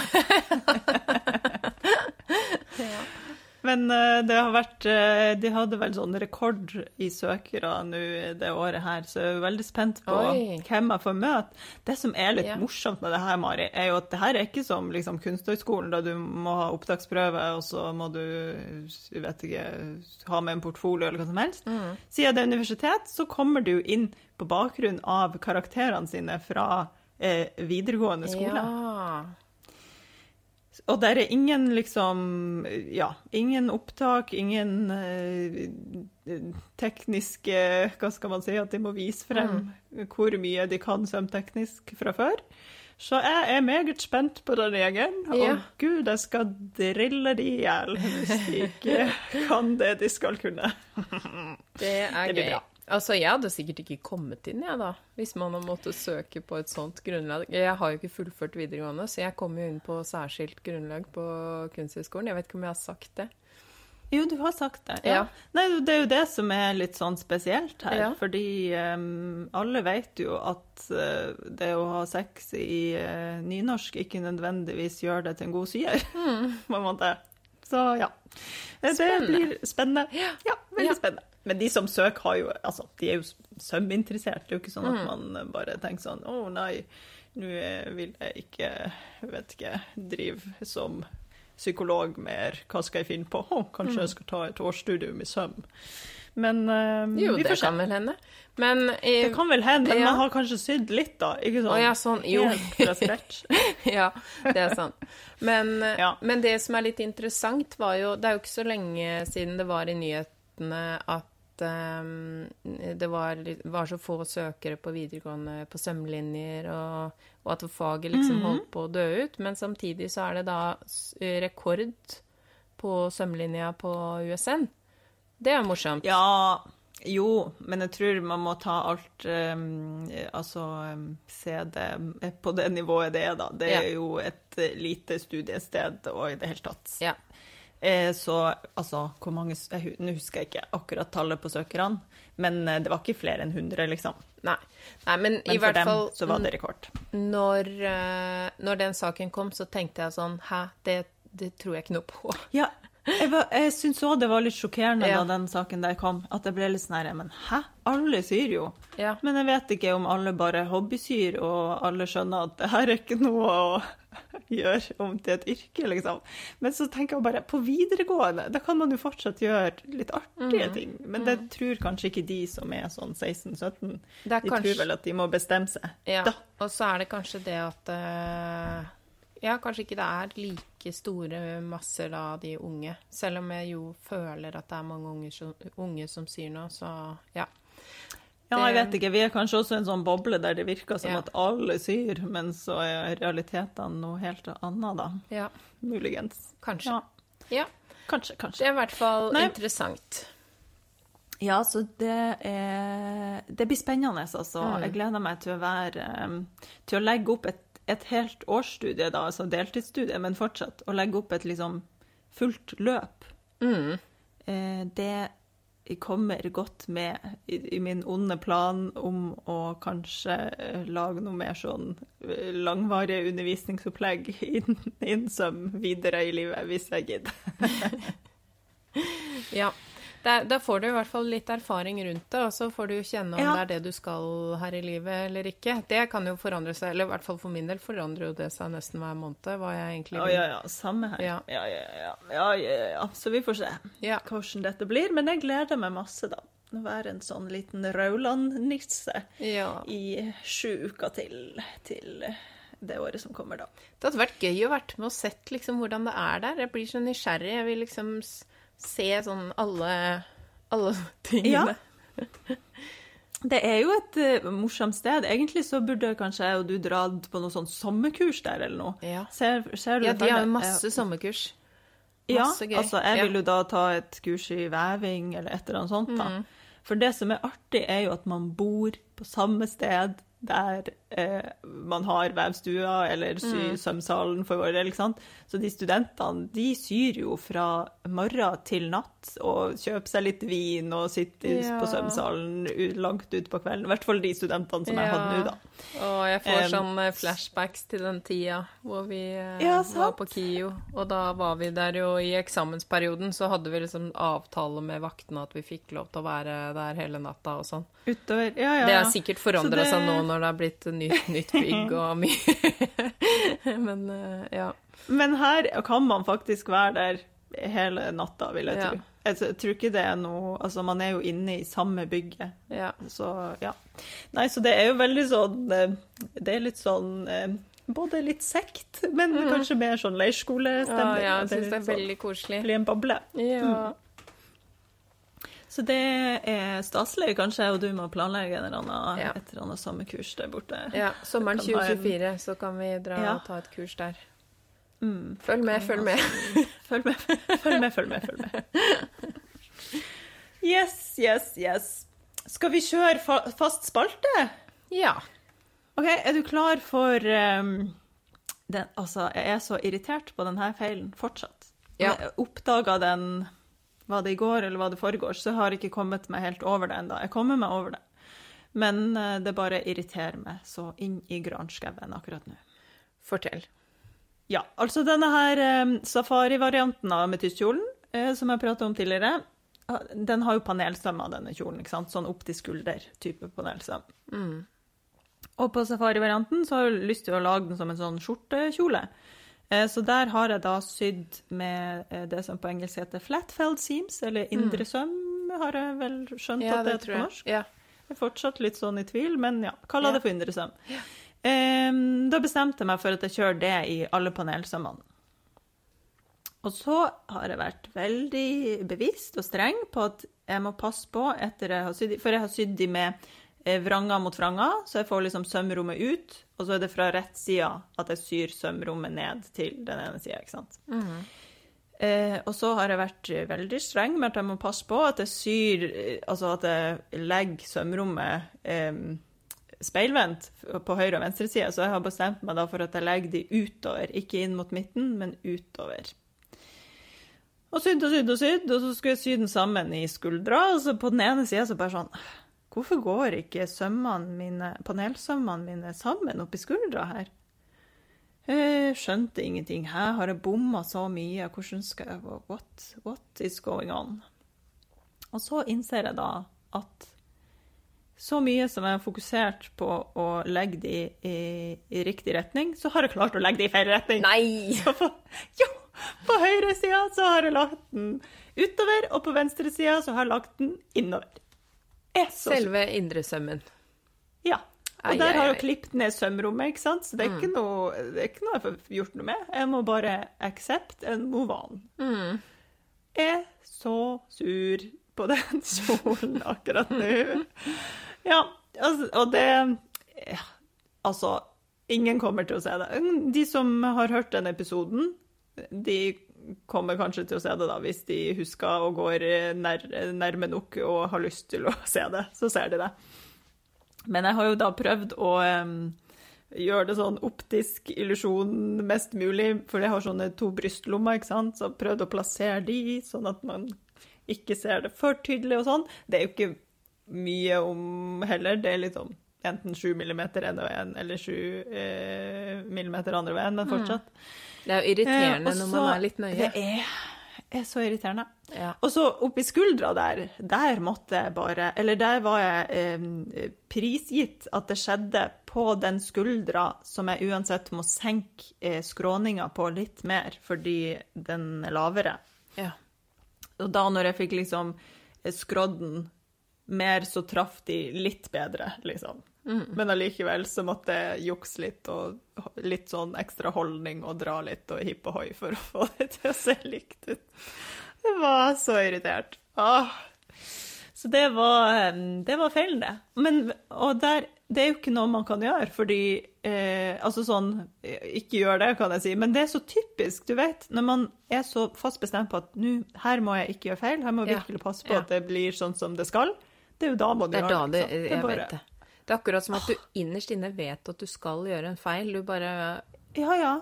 S2: Men eh, det har vært eh, De hadde vel sånn rekord i søkere nå det året her, så jeg er veldig spent på
S1: Oi.
S2: hvem jeg får møte. Det som er litt
S1: Ja.
S2: morsomt med det her, Mari, er jo at det her er ikke som liksom, Kunsthøgskolen, da du må ha opptaksprøve, og så må du jeg vet ikke, ha med en portfolio eller hva som helst.
S1: Mm.
S2: Siden det er universitet, så kommer du jo inn på bakgrunn av karakterene sine fra eh, videregående skole.
S1: Ja.
S2: Og der er ingen liksom Ja, ingen opptak, ingen eh, tekniske Hva skal man si? At de må vise frem hvor mye de kan sømteknisk fra før. Så jeg er meget spent på den gjengen. Og
S1: Ja.
S2: gud, jeg skal drille de i hjel hvis de ikke kan det de skal kunne.
S1: Det er
S2: Det blir
S1: gøy.
S2: bra.
S1: Altså, jeg hadde sikkert ikke kommet inn, jeg, da. Hvis man hadde måttet søke på et sånt grunnlag. Jeg har jo ikke fullført videregående, så jeg kom jo inn på særskilt grunnlag på Kunsthøgskolen. Jeg vet ikke om jeg har sagt det.
S2: Jo, du har sagt det.
S1: Ja.
S2: Nei, det er jo det som er litt sånn spesielt her.
S1: Ja.
S2: Fordi um, alle vet jo at uh, det å ha sex i uh, nynorsk ikke nødvendigvis gjør det til en god på en måte. Så ja. Det, det
S1: Mm. Spennende.
S2: blir spennende. Ja, veldig
S1: Ja.
S2: spennende. Men de som søker, har jo Altså, de er jo søminteressert. Det er jo ikke sånn
S1: Mm.
S2: at man bare tenker sånn Å, nei, nå eh, vil jeg ikke, vet ikke, drive som psykolog mer. Hva skal jeg finne på? Oh, kanskje jeg skal ta et årsstudium i søm. Men eh,
S1: Mm. Jo, det kan vel hende. Men i,
S2: Det kan vel hende, men
S1: Ja.
S2: man har kanskje sydd litt, da. Ikke sånn
S1: ja, sånn. Jo. ja, det er sant. Men,
S2: Ja.
S1: men det som er litt interessant, var jo Det er jo ikke så lenge siden det var i nyhetene at ehm, det var, var så få søkere på videregående på sømlinjer, og, og at faget liksom holdt på å dø ut. Men samtidig så er det da rekord på sømlinja på USN. Det er morsomt.
S2: Ja, jo, men jeg tror man må ta alt um, Altså um, se det på det nivået det er, da. Det er
S1: Ja.
S2: jo et eh, lite studiested og i det hele tatt.
S1: Ja.
S2: Eh, så altså, hvor mange jeg, Nå husker jeg ikke akkurat tallet på søkerne, men eh, det var ikke flere enn 100, liksom.
S1: Nei. Nei, men, i
S2: Men for
S1: hvert
S2: dem
S1: fall
S2: så var det rekord.
S1: når, eh, når den saken kom, så tenkte jeg sånn Hæ, det, det tror jeg ikke noe på.
S2: Ja, jeg, var- jeg syns òg det var litt sjokkerende
S1: Ja.
S2: da den saken der kom. At det ble litt sånn her Men hæ? Alle syr jo.
S1: Ja.
S2: Men jeg vet ikke om alle bare hobbysyr, og alle skjønner at det her er ikke noe å gjøre om til et yrke, liksom. Men så tenker jeg bare på videregående, da kan man jo fortsatt gjøre litt artige
S1: mm.
S2: ting. Men det tror kanskje ikke de som er sånn 16-17.
S1: Er
S2: De
S1: kanskje-
S2: tror vel at de må bestemme seg.
S1: Ja,
S2: Da.
S1: og så er det kanskje det at uh... Ja, kanskje ikke det er like store masser av de unge. Selv om jeg jo føler at det er mange unge som, unge som sier noe, så ja.
S2: Ja, jeg vet ikke. Vi er kanskje også en sånn boble der det virker som
S1: Ja.
S2: at alle syr, men så er realitetene noe helt annet, da.
S1: Ja,
S2: Muligens.
S1: kanskje.
S2: Ja,
S1: Ja,
S2: kanskje, kanskje.
S1: det er i hvert fall
S2: Nei.
S1: interessant.
S2: Ja, så det er Det blir spennende, altså.
S1: Mm.
S2: Jeg gleder meg til å være Til å legge opp et, et helt årsstudie, da, altså deltidsstudie, men fortsatt. Å legge opp et liksom fullt løp.
S1: Mm.
S2: Eh, det kommer godt med i, min onde plan om å kanskje eh, lage noe mer sånn langvarig langvarige undervisningsopplegg inn, inn som videre i livet, hvis jeg gidder.
S1: Ja. Da, da får du i hvert fall litt erfaring rundt det, og så får du jo kjenne om
S2: Ja.
S1: det er det du skal her i livet eller ikke. Det kan jo forandre seg, eller i hvert fall for min del forandrer jo det seg nesten hver måned, hva jeg egentlig vil.
S2: ja, ja, ja. samme her.
S1: Ja.
S2: Ja, ja, ja. ja. Så vi får se
S1: Ja.
S2: hvordan dette blir. Men jeg gleder meg masse, da. Å være en sånn liten Rauland-nisse i sju uker til, til det året som kommer, da.
S1: Det hadde vært gøy å vært med og sett liksom hvordan det er der. Jeg blir så nysgjerrig. Jeg vil liksom se sånn alle, alle tingene.
S2: Det er jo et uh, morsomt sted. Egentlig så burde kanskje jeg og du dratt på noe sånn sommerkurs der eller noe.
S1: Ja.
S2: Ser, ser du
S1: Ja, de har jo masse sommerkurs.
S2: Ja,
S1: gøy.
S2: altså jeg
S1: Ja.
S2: vil jo da ta et kurs i veving eller et eller annet sånt da.
S1: Mm.
S2: For det som er artig er jo at man bor på samme sted der eh, man har vevstua eller sy
S1: Mm.
S2: for vår del. Så de studentene, de syr jo fra morgen til natt og kjøper seg litt vin og sitter
S1: Ja.
S2: på sømsalen langt ut på kvelden. I hvert fall de studentene som jeg hadde nå da.
S1: Og jeg får
S2: um,
S1: sånn eh, flashbacks til den tida hvor vi eh,
S2: Ja,
S1: var på KIO. Og da var vi der jo i eksamensperioden, så hadde vi liksom avtale med vaktene at vi fikk lov til å være der hele natta og sånn.
S2: Utover, ja, ja.
S1: Det
S2: ja.
S1: har sikkert forandra
S2: det-
S1: seg nå når det har blitt nytt, nytt bygg og mye Men eh, ja.
S2: Men her kan man faktisk være der hele natta, vil jeg
S1: Ja.
S2: tro. Jeg tror ikke det er noe Altså, man er jo inne i samme bygget,
S1: ja.
S2: så ja. Nei, så det er jo veldig sånn eh, Det er litt sånn eh, både litt sekt, men kanskje mer sånn leirskolestemning.
S1: ja,
S2: ja,
S1: jeg syns det er
S2: sånn-
S1: veldig koselig.
S2: blir en boble.
S1: Ja.
S2: Så det er staselig. Kanskje og du må planlegge eller annen,
S1: Ja.
S2: et eller annet sommerkurs der borte.
S1: ja. Sommeren
S2: Kan en-
S1: 2024 så kan vi dra
S2: Ja.
S1: og ta et kurs der.
S2: Mm.
S1: Følg med, følg med.
S2: Følg med, følg med, følg med. følg med. Yes, yes, yes. Skal vi kjøre fa fast spalte?
S1: Ja.
S2: OK, er du klar for um, den, Altså, jeg er så irritert på denne feilen fortsatt.
S1: Ja.
S2: Jeg oppdaga den Var det i går eller var det foregårs? Så jeg har ikke kommet meg helt over det ennå. Jeg kommer meg over det. Men eh, det bare irriterer meg så inn i granskauen akkurat nå.
S1: Fortell.
S2: Ja, altså denne her safarivarianten safari-varianten av ametystkjolen, eh, som jeg pratet om tidligere, den har jo panelsømmer, denne kjolen, ikke sant? Sånn opp til skulder-type panelsøm.
S1: Mm.
S2: Og på safari-varianten så har jeg lyst til å lage den som en sånn skjortekjole. Eh, Så der har jeg da sydd med eh, det som på engelsk heter flatfeld seams, eller indre søm, har jeg vel skjønt
S1: Mm. Ja,
S2: at det heter på norsk.
S1: Ja.
S2: Jeg er fortsatt litt sånn i tvil, men ja, kaller det for indre søm. Ja. da bestemte jeg meg for at jeg kjører det i alle panelsømmene. Og så har jeg vært veldig bevisst og streng på at jeg må passe på etter jeg har sydd for jeg har sydd de med eh, vranger mot vranger, så jeg får liksom sømrommet ut, og så er det fra rett side at jeg syr sømrommet ned til den ene sida, ikke sant.
S1: Mhm.
S2: Eh, og så har jeg vært veldig streng med at jeg må passe på at jeg syr Altså at jeg legger sømrommet eh, speilvendt på høyre og venstre side. Så jeg har bestemt meg da for at jeg legger de utover. Ikke inn mot midten, men utover. Og sydd og sydd og sydd, og så skulle jeg sy den sammen i skuldra. Og så på den ene sida så bare sånn Hvorfor går ikke sømmene mine, panelsømmene mine sammen oppi skuldra her? Jeg skjønte ingenting. Her har jeg bomma så mye. Hvordan skal jeg what, what is going on? Og så innser jeg da at så mye som jeg har fokusert på å legge det i, i riktig retning, så har jeg klart å legge det i feil retning.
S1: Nei!
S2: Så på, jo, på høyre sida så har jeg lagt den utover, og på venstre sida så har jeg lagt den innover. Er så
S1: Selve indresømmen.
S2: Ja. Og
S1: Ai,
S2: der
S1: ai,
S2: har jeg klippet ned sømrommet, ikke sant? Så det er, ikke noe, det er ikke noe jeg får gjort noe med. Jeg må bare accept and move on.
S1: Mm.
S2: Jeg er så sur på den kjolen akkurat nå. Ja, altså, og det ja, Altså, ingen kommer til å se det. De som har hørt den episoden, de kommer kanskje til å se det da, hvis de husker og går nær, nærme nok og har lyst til å se det. Så ser de det. Men jeg har jo da prøvd å um, gjøre det sånn optisk illusjon mest mulig, for jeg har sånne to brystlommer, ikke sant, så prøvd å plassere de, sånn at man ikke ser det for tydelig og sånn. Det er jo ikke mye om heller, det er liksom enten 7 millimeter ene veien, eller 7 eh, millimeter andre veien, men fortsatt.
S1: Det er jo irriterende
S2: Eh,
S1: når man er litt nøye.
S2: Det er, er så irriterende.
S1: Ja.
S2: Og så oppi skuldra der, der måtte jeg bare Eller der var jeg eh, prisgitt at det skjedde på den skuldra som jeg uansett må senke eh, skråninga på litt mer, fordi den er lavere.
S1: ja.
S2: Og da når jeg fikk liksom eh, skrådd den mer, så traff de litt bedre, liksom. Men allikevel så måtte jeg jukse litt og litt sånn ekstra holdning og dra litt og hipp og hoi for å få det til å se likt ut. Det var så irritert. Åh. Så det var, det var feilen, det. Men, og der, det er jo ikke noe man kan gjøre, fordi eh, Altså sånn Ikke gjør det, kan jeg si, men det er så typisk, du vet. Når man er så fast bestemt på at nå, her må jeg ikke gjøre feil, her må jeg virkelig passe på
S1: Ja.
S2: at det blir sånn som det skal, det er jo da man
S1: Det er da det, jeg vet det. Det er akkurat som at du innerst inne vet at du skal gjøre en feil. Du bare
S2: Ja, ja.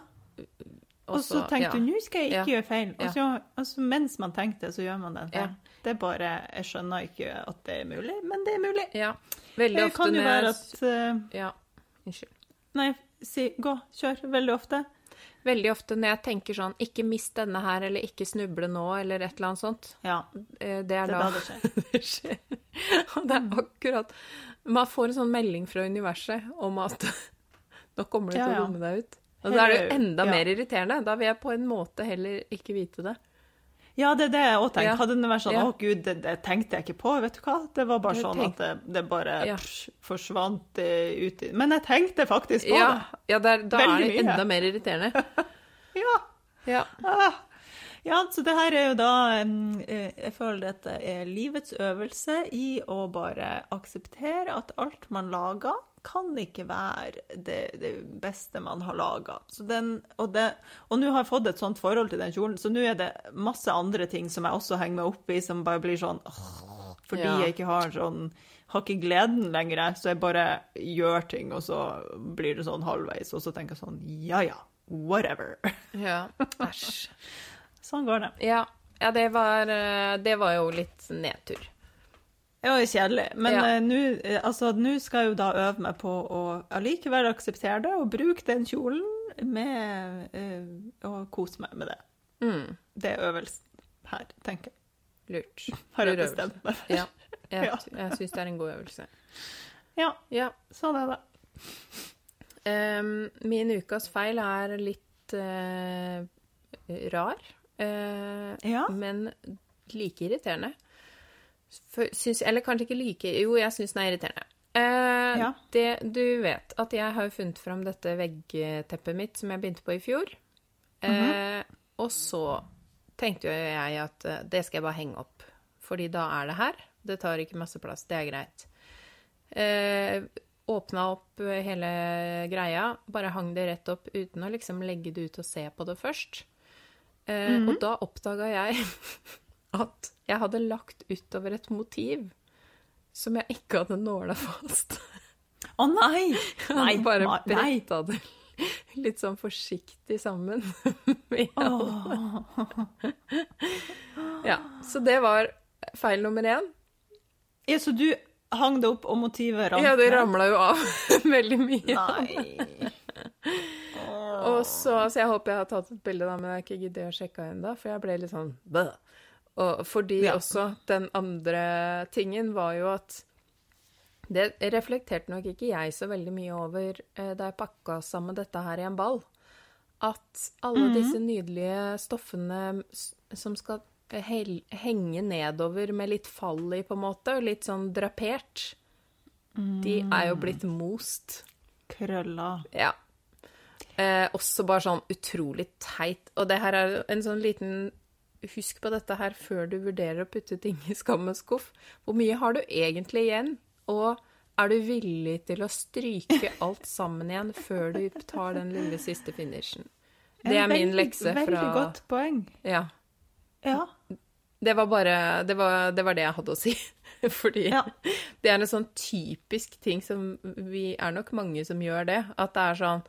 S2: Og så
S1: tenker
S2: tenkte
S1: ja.
S2: du nå skal jeg ikke
S1: Ja.
S2: gjøre feil. Og så, altså, mens man tenkte, så gjør man den feil.
S1: Ja.
S2: Det er bare Jeg skjønner ikke at det er mulig, men det er mulig.
S1: Ja. Veldig
S2: Det
S1: ofte
S2: kan jo være at uh,
S1: Ja, unnskyld.
S2: Nei, si gå, kjør. Veldig ofte.
S1: Veldig ofte når jeg tenker sånn Ikke mist denne her, eller ikke snuble nå, eller et eller annet sånt.
S2: Ja,
S1: eh, Det er
S2: det er
S1: da
S2: det skjer.
S1: det skjer. Og det er akkurat Man får en sånn melding fra universet om at nå kommer du til
S2: Ja,
S1: å romme deg ut. Og da er det jo enda
S2: ja.
S1: mer irriterende. Da vil jeg på en måte heller ikke vite det.
S2: Ja, det er det jeg òg tenkte.
S1: Ja.
S2: Hadde det vært sånn
S1: Ja.
S2: 'Å, gud, det, det tenkte jeg ikke på', vet du hva? Det var bare sånn at det, det bare
S1: Ja.
S2: psh, forsvant eh, ut i Men jeg tenkte faktisk på
S1: Ja, ja der, da er
S2: Veldig
S1: det
S2: mye.
S1: enda mer irriterende.
S2: det. Ja.
S1: Ja.
S2: Ah. Ja, så det her er jo da eh, Jeg føler dette er livets øvelse i å bare akseptere at alt man lager, kan ikke være det, det beste man har laga. Og, det- og nå har jeg fått et sånt forhold til den kjolen, så nå er det masse andre ting som jeg også henger meg opp i, som bare blir sånn åh, Fordi
S1: Ja.
S2: jeg ikke har sånn har ikke gleden lenger, så jeg bare gjør ting, og så blir det sånn halvveis, og så tenker jeg sånn Ja ja, whatever.
S1: ja. Æsj.
S2: Sånn går det.
S1: Ja. ja, det var eh, Det var jo litt nedtur.
S2: Det var jo kjedelig, men
S1: Ja.
S2: eh, nå eh, altså, skal jeg jo da øve meg på å allikevel akseptere det, og bruke den kjolen med uh, Og kose meg med det.
S1: Mm.
S2: Det er øvelsen her, tenker jeg.
S1: Lurt.
S2: Har jeg bestemt meg for.
S1: Ja. Jeg,
S2: Ja.
S1: jeg syns det er en god øvelse.
S2: Ja,
S1: Ja.
S2: sånn er det.
S1: Um, min ukas feil er litt uh, rar, uh,
S2: Ja.
S1: men like irriterende. Syns, eller kanskje ikke like Jo, jeg syns den er irriterende. Eh,
S2: Ja.
S1: det, du vet at jeg har funnet fram dette veggteppet mitt som jeg begynte på i fjor. eh, og så tenkte jo jeg at eh, det skal jeg bare henge opp, fordi da er det her. Det tar ikke masse plass, det er greit. Eh, åpna opp hele greia, bare hang det rett opp uten å liksom legge det ut og se på det først. Eh, Og da oppdaga jeg at jeg hadde lagt utover et motiv som jeg ikke hadde nåla fast.
S2: Å nei! Nei,
S1: hadde bare bretta det litt sånn forsiktig sammen. Ja, så det var feil nummer én.
S2: Ja, så du hang det opp, og motivet ramla?
S1: Ja, det ramla jo av veldig mye.
S2: Nei.
S1: Og så, så jeg håper jeg har tatt et bilde, da, men jeg har ikke giddet å sjekke ennå, for jeg ble litt sånn bøh. Og fordi
S2: Ja.
S1: også den andre tingen var jo at Det reflekterte nok ikke jeg så veldig mye over eh, da jeg pakka sammen dette her i en ball. At alle disse nydelige stoffene som skal henge nedover med litt fall i, på en måte, og litt sånn drapert, de er jo blitt most.
S2: Krølla.
S1: Ja. Eh, også bare sånn utrolig teit. Og det her er en sånn liten Husk på dette her før du vurderer å putte ting i skammens skuff. Hvor mye har du egentlig igjen? Og er du villig til å stryke alt sammen igjen før du tar den lille siste finishen? Det er min lekse fra
S2: Veldig godt poeng.
S1: Ja.
S2: Ja.
S1: Det var bare Det var det, var det jeg hadde å si. Fordi
S2: Ja.
S1: det er en sånn typisk ting som Vi er nok mange som gjør det. At det er sånn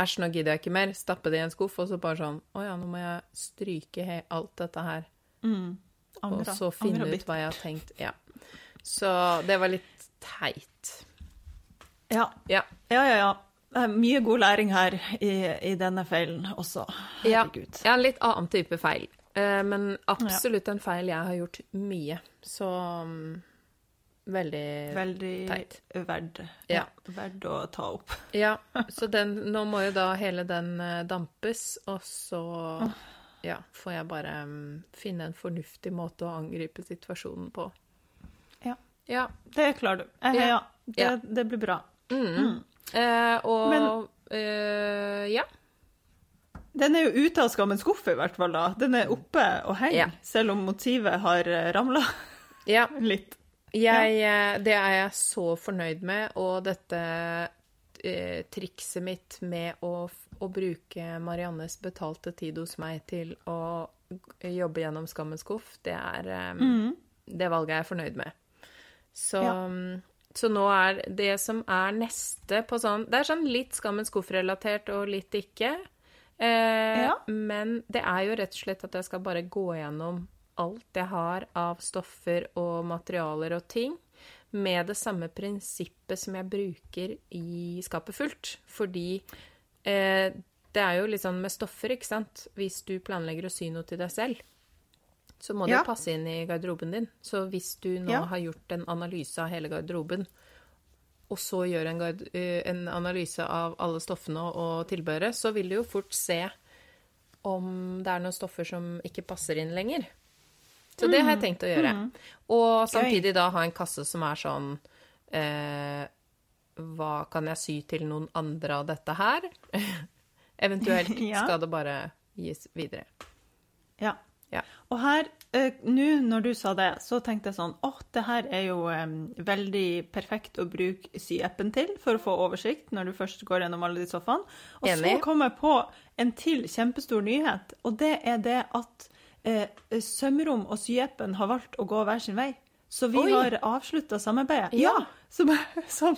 S1: Æsj, nå gidder jeg ikke mer. Stappe det i en skuff, og så bare sånn Å ja, nå må jeg stryke alt dette her.
S2: Mm.
S1: Og så finne
S2: Angra
S1: ut hva jeg har tenkt. Ja. Så det var litt teit.
S2: Ja.
S1: Ja.
S2: ja, ja, ja. Det er mye god læring her i, i denne feilen også. Herregud.
S1: ja, en litt annen type feil. Eh, men absolutt en feil jeg har gjort mye. Så mm, veldig
S2: Veldig
S1: teit.
S2: verd,
S1: Ja.
S2: verd å ta opp.
S1: Ja, så den, nå må jo da hele den eh, dampes, og så ja, får jeg bare mm, finne en fornuftig måte å angripe situasjonen på.
S2: Ja.
S1: Ja.
S2: Det klarer du. Eh,
S1: Ja.
S2: ja. Det, det blir bra.
S1: Mm. Eh, og
S2: Men-
S1: eh, ja.
S2: Den er jo ute av skammens skuff, i hvert fall. da. Den er oppe og henger,
S1: Ja.
S2: selv om motivet har ramla
S1: ja.
S2: litt.
S1: Jeg, eh, det er jeg så fornøyd med, og dette eh, trikset mitt med å, å bruke Mariannes betalte tid hos meg til å jobbe gjennom skammens skuff, det er eh, Det valget jeg er fornøyd med. Så,
S2: Ja.
S1: mm, så nå er det som er neste på sånn Det er sånn litt skammens skuff-relatert og litt ikke. Eh,
S2: Ja.
S1: Men det er jo rett og slett at jeg skal bare gå gjennom alt jeg har av stoffer og materialer og ting, med det samme prinsippet som jeg bruker i Skapet fullt. Fordi eh, det er jo litt sånn med stoffer, ikke sant. Hvis du planlegger å sy noe til deg selv, så må
S2: Ja.
S1: det passe inn i garderoben din. Så hvis du nå
S2: Ja.
S1: har gjort en analyse av hele garderoben, og så gjør en, eh, en analyse av alle stoffene og tilbehøret, så vil du jo fort se om det er noen stoffer som ikke passer inn lenger. Så det har jeg tenkt å gjøre. Og samtidig da ha en kasse som er sånn eh, Hva kan jeg sy til noen andre av dette her? Eventuelt
S2: Ja.
S1: skal det bare gis videre.
S2: Ja.
S1: Ja.
S2: Og her, eh, nå når du sa det, så tenkte jeg sånn åh, det her er jo eh, veldig perfekt å bruke syappen til for å få oversikt når du først går gjennom alle de sofaene. Og
S1: Enig.
S2: så kom jeg på en til kjempestor nyhet, og det er det at eh, Sømrom og Syepen har valgt å gå hver sin vei. Så vi
S1: Oi.
S2: har avslutta samarbeidet.
S1: Ja.
S2: Som, som,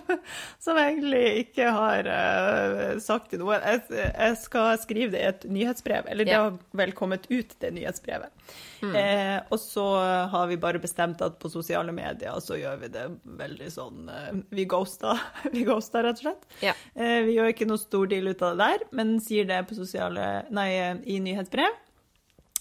S2: som egentlig ikke har uh, sagt til noen. Jeg, jeg skal skrive det i et nyhetsbrev, eller det har vel kommet ut, det nyhetsbrevet.
S1: Mm.
S2: Eh, og så har vi bare bestemt at på sosiale medier så gjør vi det veldig sånn uh, Vi ghoster, vi ghoster rett og slett.
S1: Ja.
S2: Eh, vi gjør ikke noe stor deal ut av det der, men sier det på sosiale, nei, i nyhetsbrev.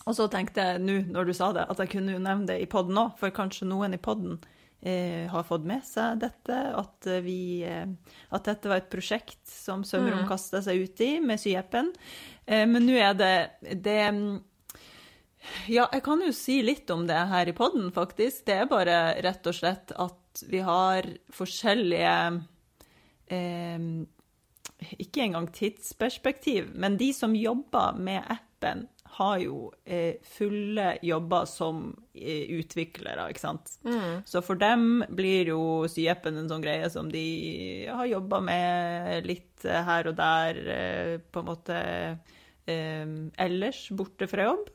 S2: Og så tenkte jeg nå når du sa det, at jeg kunne jo nevne det i podden òg, for kanskje noen i podden eh, har fått med seg dette, at, eh, vi, eh, at dette var et prosjekt som Sømrom kasta seg ut i med syappen. Eh, men nå er det, det Ja, jeg kan jo si litt om det her i podden, faktisk. Det er bare rett og slett at vi har forskjellige eh, Ikke engang tidsperspektiv, men de som jobber med appen, har jo eh, fulle jobber som eh, utviklere, ikke sant. Så for dem blir jo syepen en sånn greie som de har jobba med litt eh, her og der, på en måte ellers, borte fra jobb.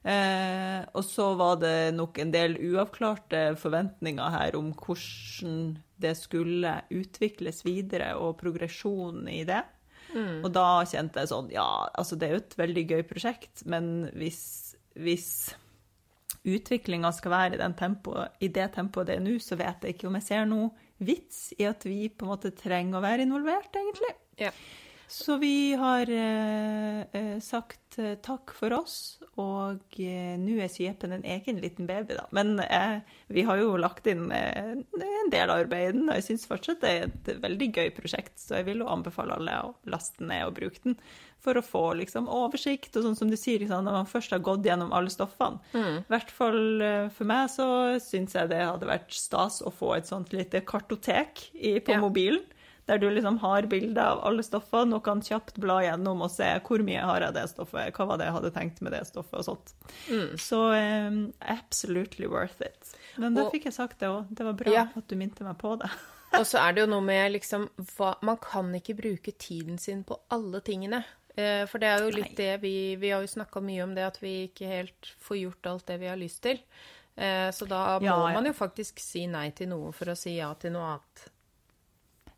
S2: Eh, og så var det nok en del uavklarte forventninger her om hvordan det skulle utvikles videre, og progresjonen i det. Og da kjente jeg sånn Ja, altså det er jo et veldig gøy prosjekt, men hvis, hvis utviklinga skal være i, tempo, i det tempoet det er nå, så vet jeg ikke om jeg ser noe vits i at vi på en måte trenger å være involvert, egentlig.
S1: Ja.
S2: Så vi har eh, eh, sagt eh, takk for oss, og eh, nå er Syepen en egen liten baby, da. Men eh, vi har jo lagt inn eh, en del arbeid i den, og jeg syns fortsatt det er et veldig gøy prosjekt, så jeg vil jo anbefale alle å laste den ned og bruke den for å få liksom, oversikt, og sånn som du sier, liksom, når man først har gått gjennom alle stoffene. I hvert fall for meg så syns jeg det hadde vært stas å få et sånt lite kartotek i, på
S1: Ja.
S2: mobilen. Der du liksom har bilder av alle stoffene og kan kjapt bla gjennom og se hvor mye har jeg det stoffet, hva var det jeg hadde tenkt med det stoffet og sånt. Så um, absolutely worth it. Men da
S1: Og-
S2: fikk jeg sagt det òg. Det var bra
S1: Ja.
S2: at du minte meg på det.
S1: Og så er det jo noe med liksom hva, Man kan ikke bruke tiden sin på alle tingene. Eh, for det er jo litt
S2: Nei.
S1: det vi Vi har jo snakka mye om det at vi ikke helt får gjort alt det vi har lyst til. Eh, så da må
S2: Ja, ja.
S1: man jo faktisk si nei til noe for å si ja til noe annet.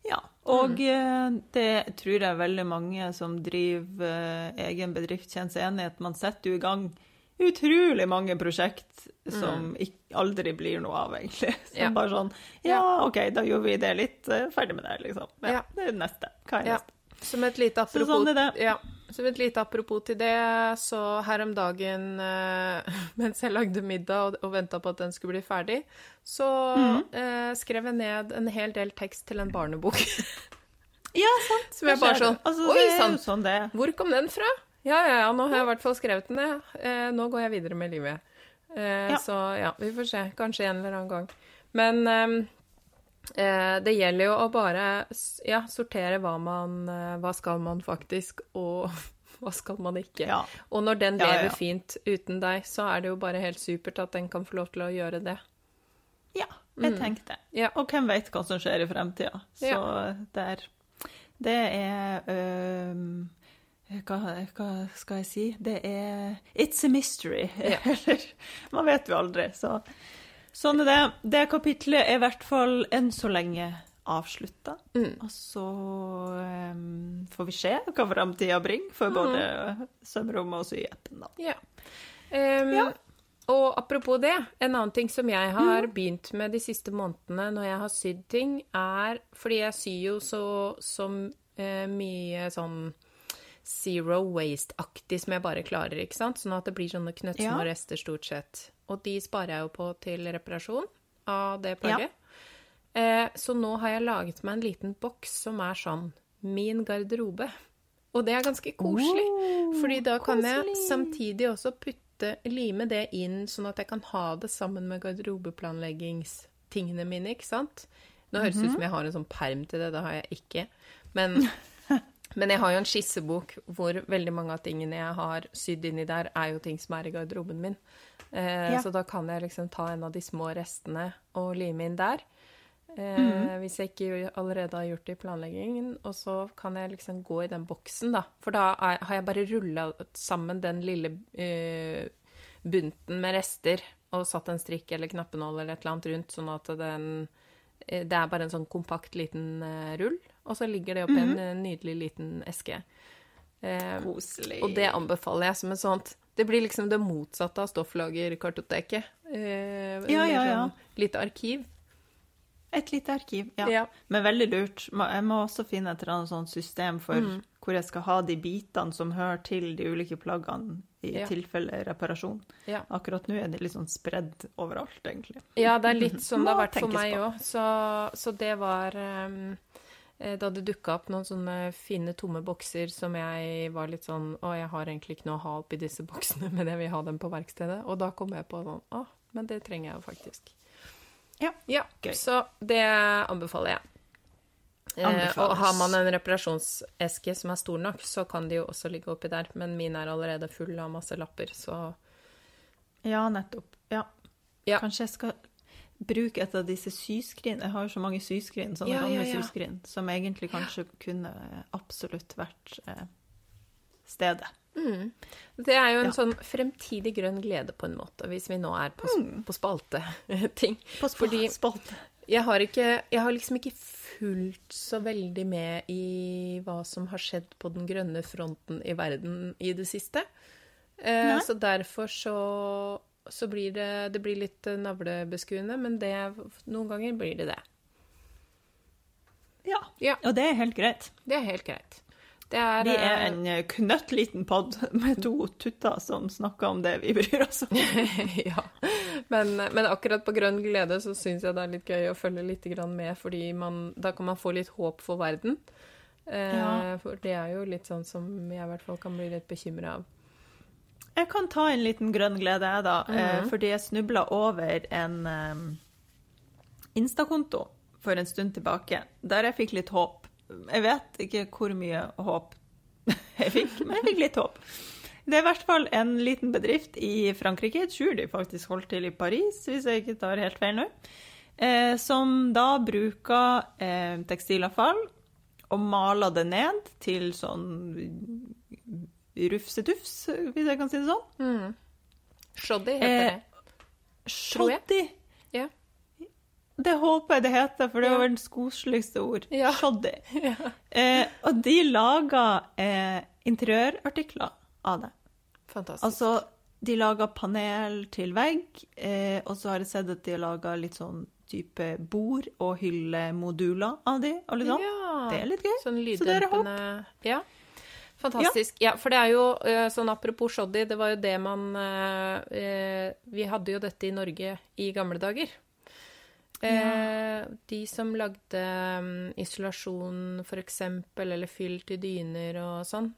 S2: Ja, og mm. det tror jeg veldig mange som driver eh, egen bedrift kjenner seg enig i, at man setter jo i gang utrolig mange prosjekt som ikke, aldri blir noe av, egentlig. Som
S1: Ja.
S2: bare sånn Ja, OK, da gjør vi det litt, eh, ferdig med det, liksom. Ja,
S1: Ja.
S2: Det er neste. Hva er
S1: Ja.
S2: neste?
S1: Som et lite
S2: Så
S1: apropos,
S2: sånn er det.
S1: Ja, som et lite apropos til det, så her om dagen eh, mens jeg lagde middag og, venta på at den skulle bli ferdig, så
S2: Mhm.
S1: eh, skrev jeg ned en hel del tekst til en barnebok.
S2: Ja, sant.
S1: Som jeg bare sånn
S2: altså,
S1: Oi sann!
S2: sånn.
S1: Hvor kom den fra? Ja, ja, ja, nå har jeg i hvert fall skrevet den ned. Eh, nå går jeg videre med livet. Eh,
S2: Ja.
S1: Så ja, vi får se. Kanskje en eller annen gang. Men ehm, eh, det gjelder jo å bare ja, sortere hva man eh, Hva skal man faktisk, og hva skal man ikke.
S2: Ja.
S1: Og når den lever
S2: ja.
S1: fint uten deg, så er det jo bare helt supert at den kan få lov til å gjøre det.
S2: Ja, jeg tenkte.
S1: Ja.
S2: Og hvem vet hva som skjer i fremtida. Så
S1: Ja.
S2: der Det er øh, hva, hva skal jeg si? Det er It's a mystery. Eller Man vet jo aldri. Så sånn er det. Det kapitlet er i hvert fall enn så lenge avslutta.
S1: Mm.
S2: Og så um, får vi se hva framtida bringer for både sømrommet og syepen, da.
S1: Ja. Um,
S2: Ja.
S1: Og apropos det, en annen ting som jeg har begynt med de siste månedene når jeg har sydd ting, er Fordi jeg syr jo så, så eh, mye sånn zero waste-aktig som jeg bare klarer, ikke sant? Sånn at det blir sånne knøttsmå
S2: Ja.
S1: rester stort sett. Og de sparer jeg jo på til reparasjon av det plagget. Eh, så nå har jeg laget meg en liten boks som er sånn min garderobe. Og det er ganske koselig,
S2: Oh,
S1: fordi da kan jeg samtidig også putte, lime det inn, sånn at jeg kan ha det sammen med garderobeplanleggingstingene mine, ikke sant? Nå høres det ut som jeg har en sånn perm til det, det har jeg ikke. Men, men jeg har jo en skissebok hvor veldig mange av tingene jeg har sydd inni der, er jo ting som er i garderoben min. Eh,
S2: Ja.
S1: Så da kan jeg liksom ta en av de små restene og lime inn der. Eh,
S2: mm.
S1: Hvis jeg ikke allerede har gjort det i planleggingen. Og så kan jeg liksom gå i den boksen, da. For da er, har jeg bare rulla sammen den lille eh, bunten med rester og satt en strikk eller knappenål eller et eller annet rundt, sånn at den eh, Det er bare en sånn kompakt liten eh, rull, og så ligger det oppi en eh, nydelig liten eske. Eh,
S2: Koselig.
S1: og det anbefaler jeg som et sånt Det blir liksom det motsatte av stofflagerkartoteket. Eh,
S2: Ja, ja, ja.
S1: Sånn, lite arkiv.
S2: Et lite arkiv, ja.
S1: Ja.
S2: Men veldig lurt. Jeg må også finne et eller annet sånt system for
S1: Mm.
S2: hvor jeg skal ha de bitene som hører til de ulike plaggene i
S1: Ja.
S2: tilfelle reparasjon.
S1: Ja.
S2: Akkurat nå er de litt sånn spredd overalt, egentlig.
S1: Ja, det er litt sånn det har vært for meg òg. Så, så det var eh, Da det dukka opp noen sånne fine, tomme bokser som jeg var litt sånn Å, jeg har egentlig ikke noe å ha oppi disse boksene, men jeg vil ha dem på verkstedet. Og da kom jeg på sånn Å, men det trenger jeg jo faktisk.
S2: Ja.
S1: Ja,
S2: Gøy.
S1: så det anbefaler jeg. Eh, og har man en reparasjonseske som er stor nok, så kan de jo også ligge oppi der. Men min er allerede full av masse lapper, så
S2: Ja, nettopp. Ja.
S1: Ja.
S2: Kanskje jeg skal bruke et av disse syskrin. Jeg har jo så mange syskrin, sånne
S1: Ja, ja,
S2: gamle
S1: ja.
S2: syskrin, som egentlig kanskje kunne absolutt vært eh, stedet.
S1: Det er jo en
S2: Ja.
S1: sånn fremtidig grønn glede, på en måte, hvis vi nå er på, på spalte-ting.
S2: På sp
S1: Fordi-
S2: spalte.
S1: Jeg har, ikke, jeg har liksom ikke fulgt så veldig med i hva som har skjedd på den grønne fronten i verden i det siste. Eh, så derfor så, så blir det, det blir litt eh, navlebeskuende, men det, noen ganger blir det det.
S2: Ja.
S1: Ja.
S2: Og det er helt greit.
S1: Det er helt greit. Det er,
S2: Vi er
S1: eh,
S2: en eh, knøttliten pod med to tutter som snakker om det vi bryr oss om.
S1: ja. Men, men akkurat på grønn glede så syns jeg det er litt gøy å følge litt med, fordi man, da kan man få litt håp for verden. Eh,
S2: Ja.
S1: For det er jo litt sånn som jeg i hvert fall kan bli litt bekymra av.
S2: Jeg kan ta en liten grønn glede, jeg, da. Mm
S1: -hmm.
S2: Fordi jeg snubla over en um, Insta-konto for en stund tilbake, der jeg fikk litt håp. Jeg vet ikke hvor mye håp jeg fikk, men jeg fikk litt håp. Det er i hvert fall en liten bedrift i Frankrike, jeg tror de faktisk holdt til i Paris, hvis jeg ikke tar helt feil nå, eh, som da bruker eh, tekstilavfall og maler det ned til sånn rufsetufs, hvis jeg kan si det sånn.
S1: Shoddy heter
S2: Eh,
S1: det.
S2: Shoddy.
S1: Ja.
S2: Det håper jeg det heter, for det
S1: Ja.
S2: var verdens koseligste ord.
S1: Ja.
S2: Shoddy. Eh, og de lager eh, interiørartikler av det.
S1: Fantastisk.
S2: Altså, de lager panel til vegg, eh, og så har jeg sett at de har laga litt sånn type bord og hyllemoduler av de, og litt sånn.
S1: ja.
S2: Det er litt gøy.
S1: Sånn
S2: Så det er håp.
S1: Ja. Fantastisk. Ja. for det er jo eh, sånn apropos shoddy, det var jo det man eh, Vi hadde jo dette i Norge i gamle dager. Eh, De som lagde mm, isolasjon, for eksempel, eller fyll til dyner og sånn,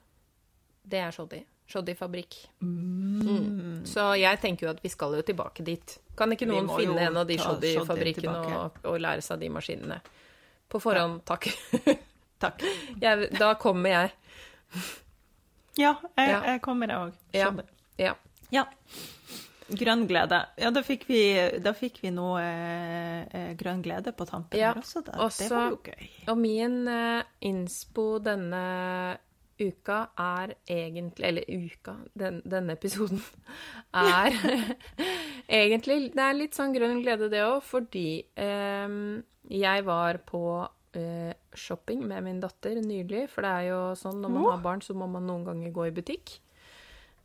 S1: det er shoddy. Shoddy-fabrikk. Mm. Så jeg tenker jo at vi skal jo tilbake dit. Kan ikke noen finne en av de shoddy-fabrikkene og, og lære seg de maskinene? På forhånd, takk.
S2: Takk.
S1: Jeg, da kommer jeg.
S2: Ja, jeg,
S1: Ja.
S2: jeg kommer, jeg òg.
S1: Ja. Ja.
S2: Ja. Grønn glede. Ja, da fikk vi, da fikk vi noe eh, grønn glede på tampen
S1: Ja,
S2: her også. Da.
S1: også-
S2: det var jo gøy.
S1: Og min eh, innspo denne uka er egentlig Eller uka, den, denne episoden er egentlig Det er litt sånn grønn glede, det òg, fordi eh, jeg var på eh, shopping med min datter nylig. For det er jo sånn når man har barn, så må man noen ganger gå i butikk.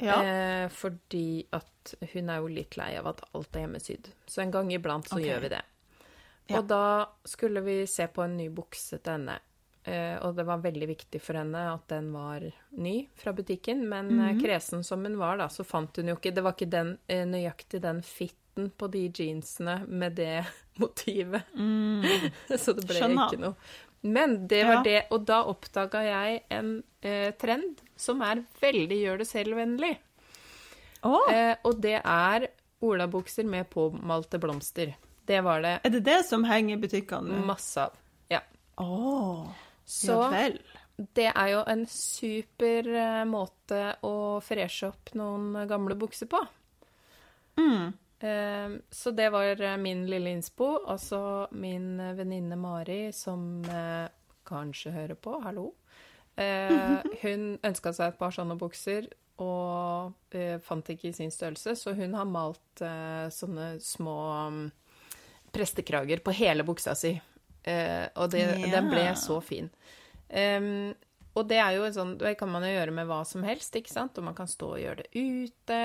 S2: Ja.
S1: Eh, fordi at hun er jo litt lei av at alt er hjemmesydd. Så en gang iblant så
S2: okay.
S1: gjør vi det.
S2: Ja.
S1: Og da skulle vi se på en ny bukse til henne. Eh, og det var veldig viktig for henne at den var ny fra butikken. Men mm
S2: -hmm.
S1: kresen som hun var, da, så fant hun jo ikke Det var ikke den, eh, nøyaktig den fitten på de jeansene med det motivet. så det ble
S2: Mm. Skjønner.
S1: ikke noe. Men det var
S2: Ja.
S1: det, og da oppdaga jeg en eh, trend som er veldig gjør det selv-vennlig.
S2: Oh.
S1: Eh, og det er olabukser med påmalte blomster. Det var det
S2: er det det som henger i butikkene?
S1: masse av. Ja.
S2: Oh.
S1: Så
S2: ja vel.
S1: det er jo en super eh, måte å freshe opp noen gamle bukser på.
S2: Mm.
S1: Eh, så det var eh, min lille innspo. Og så min eh, venninne Mari, som eh, kanskje hører på, hallo. Hun ønska seg et par sånne bukser og fant ikke i sin størrelse, så hun har malt sånne små mm, prestekrager på hele buksa si. Og det,
S2: Ja.
S1: den ble så fin. Og det er jo sånn, det kan man jo gjøre med hva som helst, ikke sant? Og man kan stå og gjøre det ute,